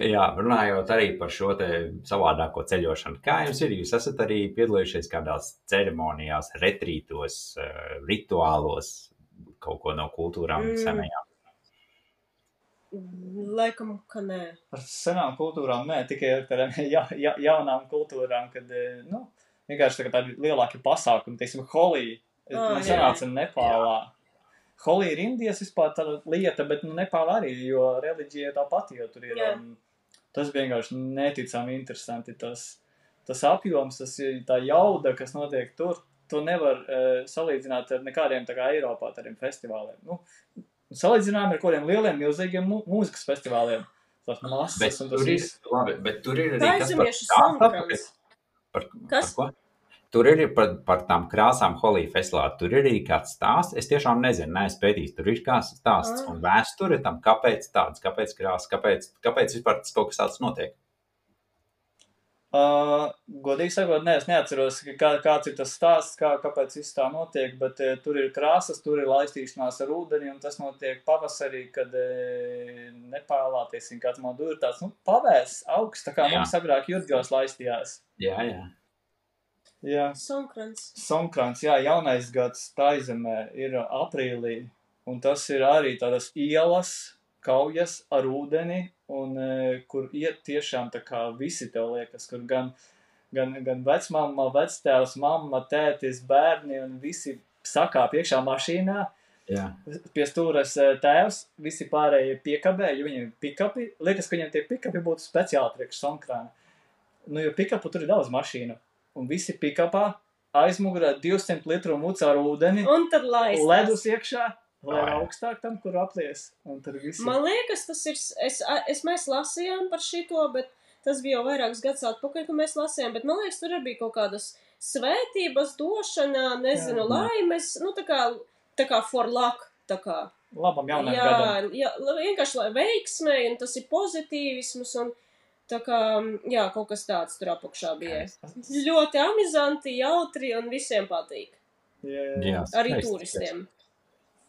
Jā, runājot arī par šo te savādāko ceļošanu. Kā jums ir? Jūs esat arī piedalījušies kādās ceremonijās, retrītos, eh, rituālos, kaut ko no kultūrām Mm. senajām. Laikam, ka nē. Ar senām kultūrām nē, tikai ar tādām [laughs] ja, ja, jaunām kultūrām, kad, eh, nu, vienkārši tā kā tādi lielāki pasākumi, teiksim, Holī, Ah, man jā. sanāca Nepālā. Holī ir Indijas vispār tāda lieta, bet, nu, Nepālā arī, jo reliģija tā pati, jo tur ir, Jā. um, tas vienkārši neticami interesanti, tas, tas apjoms, tas ir tā jauda, kas notiek tur, to nevar uh, salīdzināt ar nekādiem tā kā Eiropā tādiem festivāliem. Nu, salīdzinājumi ar kādiem lieliem, milzīgiem mu mūzikas festivāliem. Tas masas Bet un tas tur ir, labi, bet tur ir arī Tā kas par stāstu sankrans. Par, Kas? Par ko? Tur ir par, par tām krāsām Holī festivālā. Tur ir arī kāds stāsts. Es tiešām nezinu, neesmu pētījis. Tur ir kāds stāsts Ah. un vēsture tam, kāpēc tāds, kāpēc krāsa, kāpēc, kāpēc vispār tas kaut kas tāds notiek. Uh, godīgi sakot, ne, es neatceros, kā, kāds ir tas stāsts, kā, kāpēc viss tā notiek, bet uh, tur ir krāsas, tur ir laistīšanās ar ūdeni, un tas notiek pavasarī, kad uh, Nepālā, teiksim, kāds man tur ir tāds, nu, pavēs augsts, tā kā Jā. mums agrāk jūtgās laistījās. Jā, jā. Jā. Sankrans. Sonkrāns, jā, jaunais gads Taizemē ir aprīlī, un tas ir arī tādas ielas, kaujas ar ūdeni, un e, kur iet tiešām tā kā visi tev liekas, kur gan, gan, gan vecmamma, vectēvs, mamma, tētis, bērni un visi sakāp iekšā mašīnā, jā. pie stūres e, tēvs, visi pārējie piekabē, jo viņiem ir pikapi, liekas, ka viņiem tie pikapi būtu speciāli priekš Sonkrāna. Nu, jo pikapu tur ir daudz mašīnu, un visi pikapā aizmugurē 200 litru mucu ar ūdeni, Un tad laist. ledus iekšā, lai ir augstāk tam, kur aplies. Man liekas, tas ir. Es, es mēs lasījām par šito, bet tas bija jau vairākus gadus atpakaļ, kad mēs lasījām. Bet man liekas, tur arī bija kaut kādas svētības došana, nezinu, Jā. laimes, nu tā kā, tā kā for luck. Tā kā. labam jā, gadam. jā, vienkārši lai veiksmē, un tas ir pozitīvisms, un tā kā, jā, kaut kas tāds tur apakšā bija. Ļoti amizanti, jautri, un visiem patīk. Jā, jā, jā Arī skaisti, turistiem. skaisti.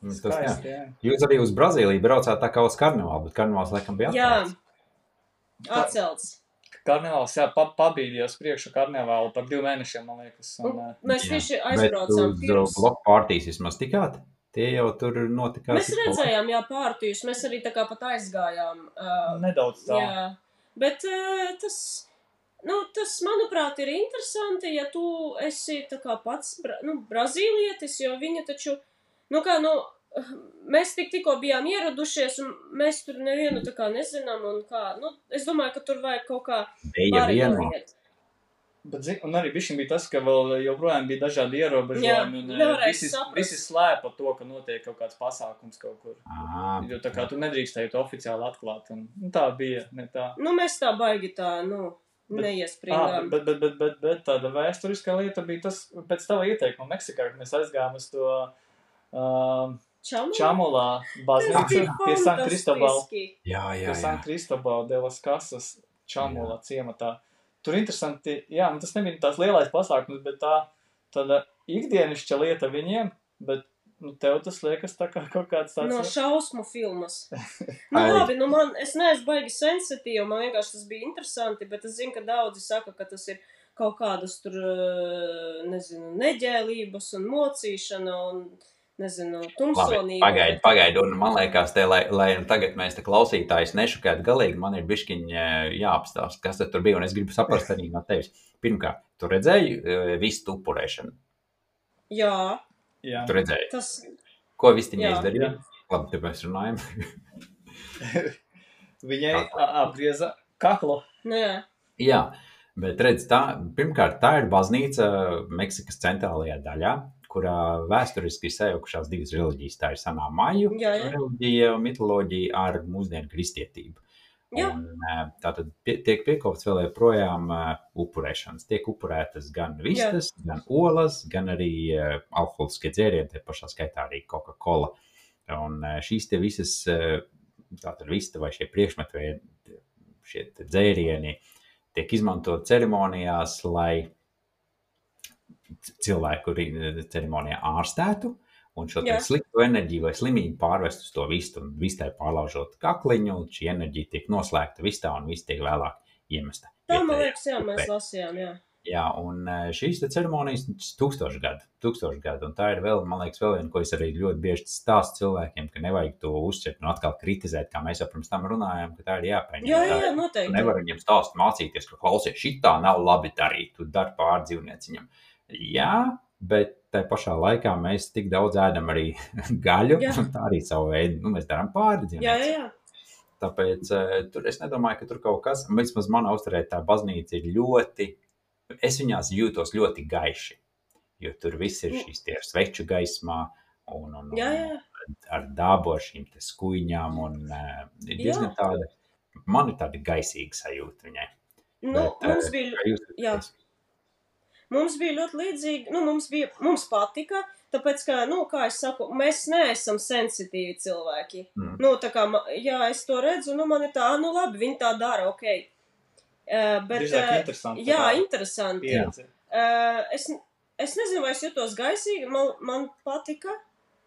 Tas, jā. Skaisti, jā. Jūs arī uz Brazīliju braucāt tā kā uz karnevālu, bet karnevāls laikam bija Jā, atklāts. atcelts. Karnevāls, jā, pa, pabīdījos priekšu karnevālu par diviem mēnešiem, man liekas. Un, Un Mēs Jā. tieši Bet aizbraucām uz pirms. bloku pārtīs vismaz tikāt? Tie jau tur notika. Mēs redzējām, jā, pārtījus. Mēs arī tā kā pat aizgājām. Uh, nedaudz tā. jā, bet uh, tas, nu, tas, manuprāt, ir interesanti, ja tu esi tā kā pats, nu, brazīlietis, jo viņi taču, nu kā, nu, mēs tik tikko bijām ieradušies, un mēs tur nevienu tā kā nezinām, un kā, nu, es domāju, ka tur vajag kaut kā pāriet. Bet, zin, un arī bija tas, ka vēl joprojām bija dažādi ierobežojumi. Jā, eh, visi, visi slēpa to, ka notiek kaut kāds pasākums kaut kur. Ā, Jo tā kā tu nedrīkstēji to oficiāli atklāt. Un, nu, tā bija, tā. Nu, mēs tā baigi tā, nu, Bet- Ah, neiespringām. bet, bet, bet, bet, bet tāda vēsturiskā lieta bija tas, pēc tava ieteikuma Meksikā, kad mēs aizgājām uz to um, Čamu? Čamulā baznīcu bija pie San Kristobal. fantastiski. Jā, jā, pie San jā. Kristobal de las Casas Čamula ciematā. Tur interesanti, jā, nu tas nebija tāds lielais pasākums, bet tā tāda ikdienišķa lieta viņiem, bet nu, tev tas liekas tā kā kaut kāds tāds. No šausmu filmas. [laughs] nu, labi, nu man, es neesmu baigi sensitīva, man vienkārši tas bija interesanti, bet es zinu, ka daudzi saka, ka tas ir kaut kādas tur, eh, nezinu, neģēlības un mocīšana un, nezinu, Labi, tumsonība. pagaidi, pagaidi, un man liekas, te, lai, lai tagad mēs te klausītājus nešokētu galīgi, man ir bišķiņi jāapstāst, kas tad tur bija, un es gribu saprast arī no tevis. Pirmkārt, tu redzēji eh, visu upurēšanu? Jā, Jā, Tu redzēji, tas, ko vistiņa izdarīja? Labi, te mēs runājam. [laughs] viņai apgrieza kaklu. nu jā, Jā, bet redz, tā, pirmkārt, tā ir baznīca Meksikas centrālajā daļā, kurā vēsturiski ir sajaukušās divas reliģijas. Tā ir senā maiju Jā, jā. reliģija un mitoloģija ar mūsdienu kristietību. Un, eh, tā tad pie, tiek piekopts vēl joprojām uh, upurēšanas. Tiek upurētas gan vistas, Jā. gan olas, gan arī uh, alkoholiskie dzērieni, tie pašā skaitā arī Coca-Cola. Un uh, šīs te visas, tātad vista vai šie priekšmeti vai šie dzērieni tiek izmantot ceremonijās, lai cilvēku ceremonijā ārstētu. Un šo sliktu enerģiju vai slimību pārvest uz to vistu, un vistai pārlaužot kakliņu, un šī enerģija tiek noslēgta vistā, un viss tiek vēlāk iemesta. tā man liekas, jā, mēs lasījām, jā. Jā, un eh, šīs ceremonijas ir tūkstoši gadu, tūkstoši gadu. Un tā ir vēl, man liekas, vēl viena, ko es arī ļoti bieži stāstu cilvēkiem, ka nevajag to uzķert un atkal kritizēt, kā mēs jau pirms tam runājām, ka tā ir jāpieņem. Jā, jā, noteikti. Nevar viņam stāst mācīties, ka klausies, šī tā nav labi darīt, tu dari pār dzīvnieciņam. Jā, bet tā pašā laikā mēs tik daudz ēdam arī [laughs] gaļu, Jā. un tā arī savu veidu, nu, mēs darām pāri Jā, jā, jā. Tāpēc uh, tur es nedomāju, ka tur kaut kas, vismaz manā uzturē tā baznīca ir ļoti, es viņās jūtos ļoti gaiši, jo tur viss ir šīs tie sveču gaismā un, un, Jā, un jā. ar dabu, ar šīm skuiņām, un uh, ir diezgan Jā. tāda, man ir tāda gaisīga sajūta viņai. Nu, Bet, mums eh, bija jūs jā. Mums bija ļoti līdzīgi, nu, mums, bija, mums patika, tāpēc, ka, nu, kā es saku, mēs neesam sensitīvi cilvēki. Mm. Nu, tā kā, jā, es to redzu, nu, man ir tā, nu, labi, viņi tā dara, ok. Uh, bet, Drīzāk uh, interesanti. jā, interesanti. pieredze. Uh, es, es nezinu, vai es jutos gaisīgi, man, man patika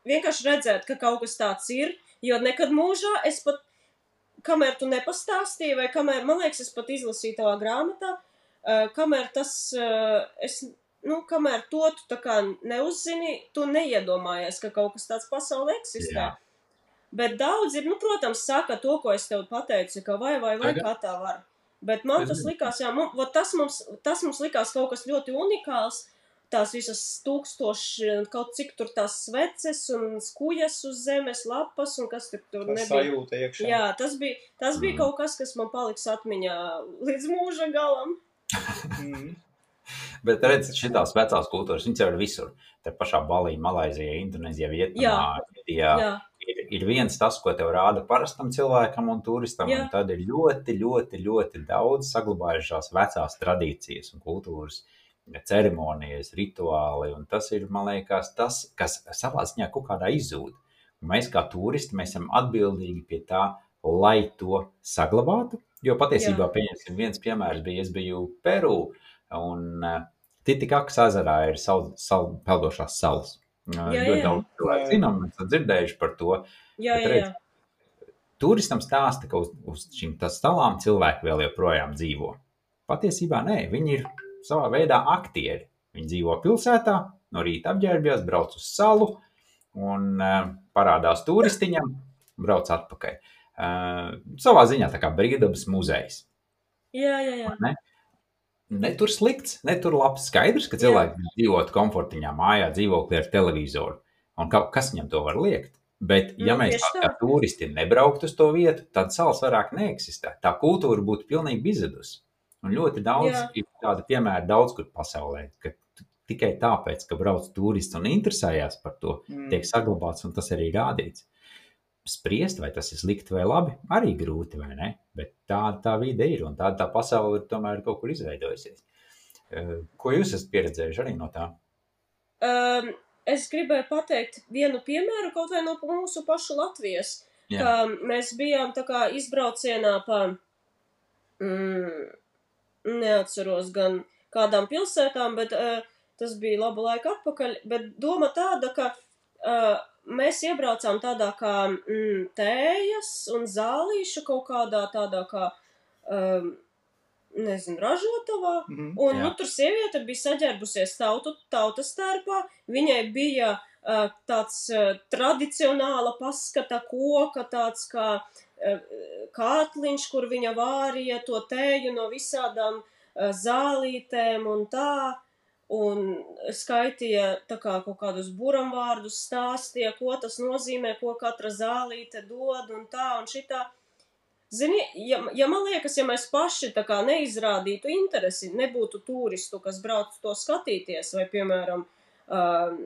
vienkārši redzēt, ka kaut kas tāds ir, jo nekad mūžā es pat, kamēr tu nepastāstīji, vai kamēr, man liekas, es pat izlasīju tavā grāmatā, uh, kamēr tas, uh, es, nu, kamēr to tu tā kā neuzzini, tu neiedomājies, ka kaut kas tāds pasaulē eksistē. Jā. Bet daudz ir, nu, protams, saka to, ko es tev pateicu, ka vai, vai, vai, kā tā var. Bet man tas likās, jā, vot tas, mums, tas mums likās kaut kas ļoti unikāls. Tās visas tūkstoši, kaut cik tur tās sveces un skujas uz zemes lapas un kas tur, tur nebija. sajūta iekšā. Jā, tas bija, tas bija Mm. kaut kas, kas man paliks atmiņā līdz mūža galam. Mhm. [laughs] Bet redziet, šīs vecās kultūras, viņas jau ir visur. Te pašā Balī, Malaizijā, Indonēzijā, Vietnamā, Indijā. Jā, Ir, ir viens tas, ko tev rāda parastam cilvēkam un turistam, Jā. un tad ir ļoti, ļoti, ļoti daudz saglabājušās vecās tradīcijas un kultūras, ceremonijas, rituāli. Un tas ir, man liekas, tas, kas savā ziņā kaut kādā izzūd. Mēs kā turisti mēs esam atbildīgi pie tā, lai to saglabātu. Jo patiesībā, pieņemsim, viens piemērs bija, es biju Peru, un uh, Titikakas ezerā ir savu, savu peldošās salas. Uh, Jā, ļoti jā. daudz cilvēku zinām, mēs esam dzirdējuši par to. jā, jā, redz, jā. Turistam stāsta, ka uz, uz šīm salām cilvēki vēl joprojām dzīvo. Patiesībā nē, viņi ir savā veidā aktieri. Viņi dzīvo pilsētā, no rīta apģērbjas, brauc uz salu un uh, parādās turistiņam, brauc atpakaļ. Uh, savā ziņā tā kā brīvdabas muzejs. jā, jā, jā. Ne? ne tur slikts, ne tur labs. Skaidrs, ka cilvēki dzīvot komfortiņā, mājā, dzīvoklī ar televizoru. Un ka, kas viņam to var liekt? Bet, ja Nu, mēs tā kā turisti nebrauktu uz to vietu, tad salas vairāk neeksistē. Tā kultūra būtu pilnīgi izudusi. Un ļoti daudz Jā. ir tādu piemēru daudz kur pasaulē, ka tikai tāpēc, ka brauc turists un interesējās par to, Mm. tiek saglabāts un tas arī rādīts. Spriest, vai tas ir slikti vai labi, arī grūti, vai ne? Bet tāda tā vide ir un tāda tā pasaule ir tomēr kaut kur izveidojusies. Eh, Ko jūs esat pieredzējuši arī no tā? Um, es gribēju pateikt vienu piemēru kaut vai no mūsu pašu Latvijas. Jā. Ka mēs bijām tā kā izbraucienā pa, mm, neatceros gan kādām pilsētām, bet uh, tas bija labu laiku atpakaļ. Bet doma tāda, ka uh, mēs iebraucām tādā kā mm, tējas un zālīša kaut kādā tādā kā, um, nezinu, ražotavā. Mhm. Un Jā. nu, tur sieviete bija saģērbusies tautu, tautas tērpā. Viņai bija uh, tāds uh, tradicionāla paskata koka, tāds kā uh, kātliņš, kur viņa vārīja to tēju no visādām uh, zālītēm un tā. Un skaitīja tā kā kaut kādus buramvārdus, stāstīja, ko tas nozīmē, ko katra zālīte dod un tā un šitā. Zini, ja, ja man liekas, ja mēs paši tā kā neizrādītu interesi, nebūtu turistu, kas brauc to skatīties, vai, piemēram, uh,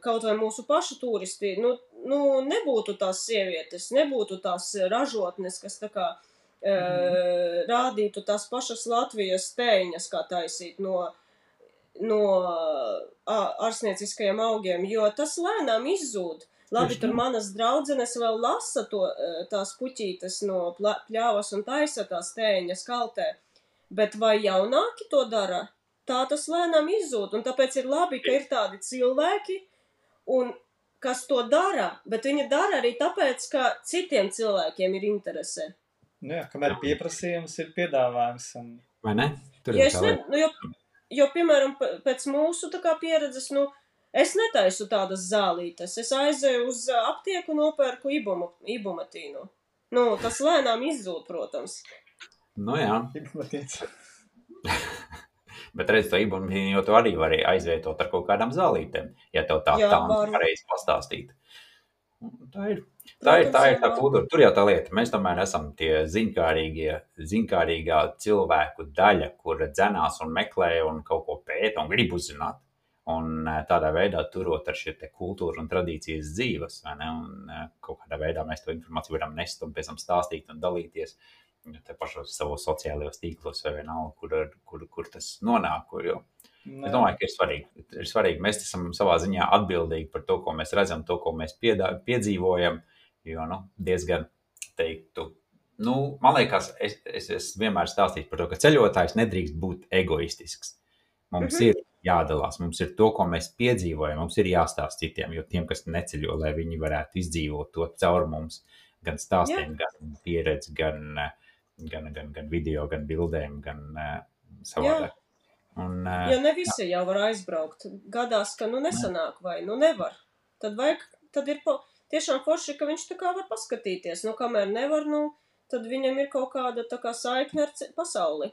kaut vai mūsu pašu turisti, nu, nu, nebūtu tās sievietes, nebūtu tās ražotnes, kas tā kā uh, rādītu tās pašas Latvijas tēņas, kā taisīt no, no ā- ārsnieciskajiem augiem, jo tas lēnām izzūd. Labi, tur manas draudzenes vēl lasa to, eh, tās puķītes no pļāvas un taisa tās tēņas kaltē. Bet vai jaunāki to dara? Tā tas lēnām izzūd, un tāpēc ir labi, ka ir tādi cilvēki, un kas to dara, bet viņi dara arī tāpēc, ka citiem cilvēkiem ir interese. Nu, jā, kamēr pieprasījums ir piedāvājums. Un... Vai ne? Tur es tā ne, nu, jo, jo, piemēram, pēc mūsu tā kā pieredzes, nu, es netaisu tādas zālītes. Es aizēju uz aptieku un nopērku ibumu, ibumatīnu. Nu, tas lēnām izzūd, protams. Nu jā. [laughs] Bet redz, to ibumatīnu jau tu arī vari aizvietot ar kaut kādām zālītēm, ja tev tā Jā, tā pareizi pastāstīt. Tā ir. Tā ir, tā ir tā kultūra. Tur jau tā lieta. Mēs tomēr esam tie ziņkārīgā cilvēku daļa, kura dzenās un meklē un kaut ko pēta un grib uzzināt. Un eh, tādā veidā turot ar šī kultūra un tradīcijas dzīves? Un eh, kaut kādā veidā mēs to informāciju varam nest un pēc tam stāstīt un dalīties. Te pašos savos sociālajos tīklos vai vienalga, kur, kur, kur tas nonāk. Kur, jo Es domāju, ka ir svarīgi. Ir svarīgi. Mēs esam savā ziņā atbildīgi par to, ko mēs redzam, to, ko mēs piedā, piedzīvojam. Jo nu, diezgan teiktu, nu, man liekas, es, es, es vienmēr stāstīju par to, ka ceļotājs nedrīkst būt egoistisks. Mums Mhm. ir jādalās, mums ir to, ko mēs piedzīvojam, mums ir jāstāsta citiem, jo tiem, kas neceļo, lai viņi varētu izdzīvot to caur mums, gan stāstiem, gan pieredzi, gan, eh, gan, gan, gan video, gan bildēm, gan uh, savādāk. Un, uh, Jo ne visi jau var aizbraukt. Gadās, ka nu nesanāk vai nu nevar. Tad vajag, tad ir po, tiešām forši, ka viņš tā kā var paskatīties. Nu, kamēr nevar, nu, tad viņam ir kaut kāda tā kā saikne ar pasauli.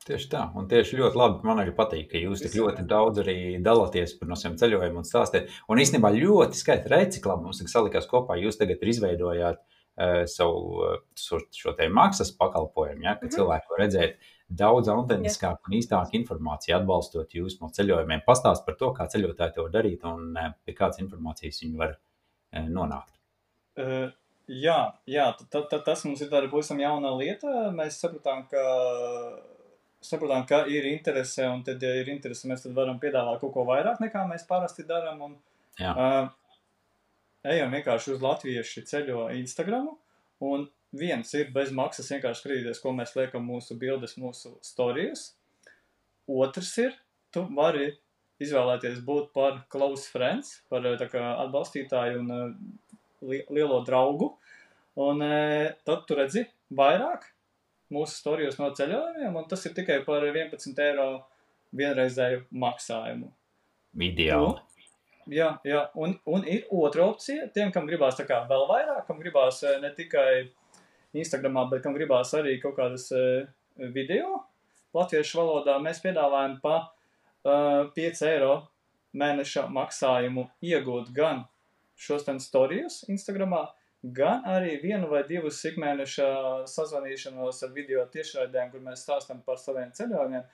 Tieši tā, un tieši ļoti labi. Man arī patīk, ka jūs tik ļoti daudz arī dalāties par no saviem ceļojumiem un stāstīt. Un īstenībā ļoti skaisti reciklā mums salikās kopā. Jūs tagad ir izveidojāt uh, savu uh, šo, šo te maksas pakalpojumu, ja, ka Mhm. cilvēki var redzēt daudz autentiskāku un īstāku informāciju, atbalstot jūs no ceļojumiem. Pastāst par to, kā ceļotāji to var darīt un uh, pie kādas informācijas viņi var uh, nonākt. Uh, jā, jā ta, ta, tas mums ir tāda pavisam jauna lieta. Mēs sapratām, ka, sapratām, ka ir interese, un tad, ja ir interese, mēs varam piedāvāt kaut ko vairāk nekā mēs parasti darām. Un, Jā. uh, ejam vienkārši uz latviešu ceļo Instagram. Un viens ir bez maksas vienkārši skatīties, ko mēs liekam mūsu bildes, mūsu stāstījus. Otrs ir, tu vari izvēlēties būt par close friends, par eh, kā atbalstītāju un eh, li lielo draugu. Un eh, tad tu redzi vairāk mūsu stāstījus no ceļojumiem, un tas ir tikai par 11 eiro vienreizēju maksājumu. Ideāli. Jā, jā. Un, un ir otra opcija tiem, kam gribās kā vēl vairāk, kam gribās ne tikai Instagramā, bet kam gribās arī kaut kādas video latviešu valodā. Mēs piedāvājam pa 5 eiro mēneša maksājumu iegūt gan šos ten storijus Instagramā, gan arī vienu vai divus ikmēneša sazvanīšanos ar video tiešraidēm, kur mēs stāstam par saviem ceļojumiem.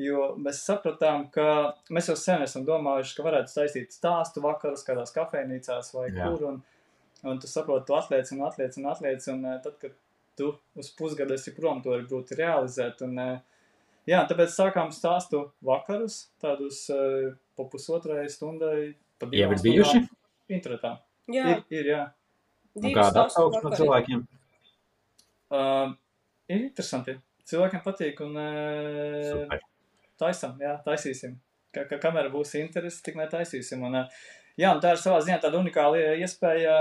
Jo mēs sapratām, ka mēs jau sen esam domājuši, ka varētu saistīt stāstu vakarus kādās kafejnīcās vai Jā. kur. Un, un tu saproti, tu atliec un atliec un atliec. Un eh, tad, kad tu uz pusgadu esi prom, to ir grūti realizēt. Un, eh, jā, tāpēc sākām stāstu vakarus, tādus uh, po pusotrai stundai. pa Jau divām ir bijuši? Internetā. Jā, Ir, ir, jā. Kāda atsauksme no cilvēkiem? Uh, ir interesanti. Cilvēkiem patīk un uh, Super. taisam, jā, taisīsim. Ka, ka, kamēr būs interesi, tik netaisīsim. Un, uh, jā, un tā ir savā ziņā tāda unikāla iespēja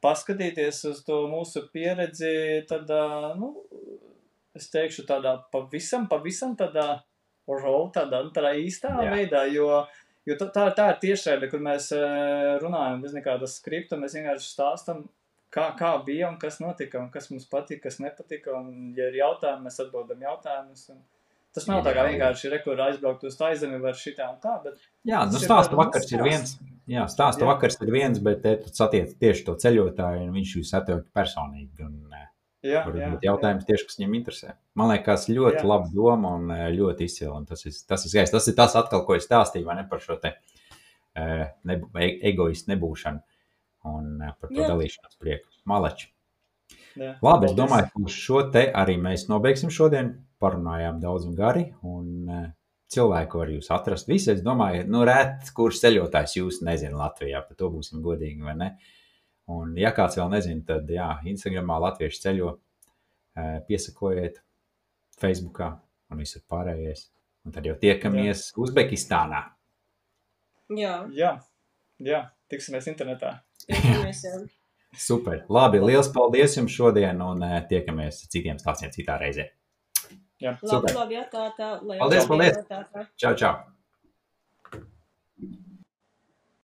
paskatīties uz to mūsu pieredzi, tādā, nu, es teikšu, tādā pavisam, pavisam tādā raw, tādā, tādā īstā Jā. jā. veidā, jo, jo tā, tā, ir tiešraide, kur mēs eh, runājam bez nekāda skripta, mēs vienkārši stāstam, kā, kā bija un kas notika, un kas mums patika, kas nepatika, un, ja ir jautājumi, mēs atbildam jautājumus. Un... Tas nav tā kā Jā. vienkārši rekur aizbraukt uz taizemi vai šitā un tā, bet Jā, nu ir stāsta vakars ir stāsts. viens. Jā, stāsta Jā. vakars ir viens, bet te tu satiec tieši to ceļotāju, un viņš jūs attiek personīgi. Un, eh, jā, Var jā, jautājums tieši, kas viņam interesē. Man liekas, ļoti Jā. laba doma un eh, ļoti izcila. Tas ir, tas ir skaisti. Tas ir tas, atkal, ko es stāstīju ne, par šo te, e- egoistu nebūšanu un eh, par to Jā. dalīšanos prieku. Maleči. jā. Labi, es domāju, ka šo te arī mēs nobeigsim šodien. Parunājām daudz un gari. Un, cilvēku var jūs atrast. Visi, es domāju, nu, rēt, kurš ceļotājs jūs nezina Latvijā. Par to būsim godīgi, vai ne? Un, ja kāds vēl nezina, tad, jā, Instagramā Latviešu ceļo, piesakojiet, Facebookā un visur pārējais. Un tad jau tiekamies jā. Uzbekistānā. Jā, Jā, jā, tiksimies internetā. tiekamies, jā. [laughs] Super. Labi, liels paldies jums šodien un tiekamies citiem stāstiem citā reizē. Jā. Labi, Super. labi, jā, tā, tā. Paldies, paldies. tā, tā. Čau, čau!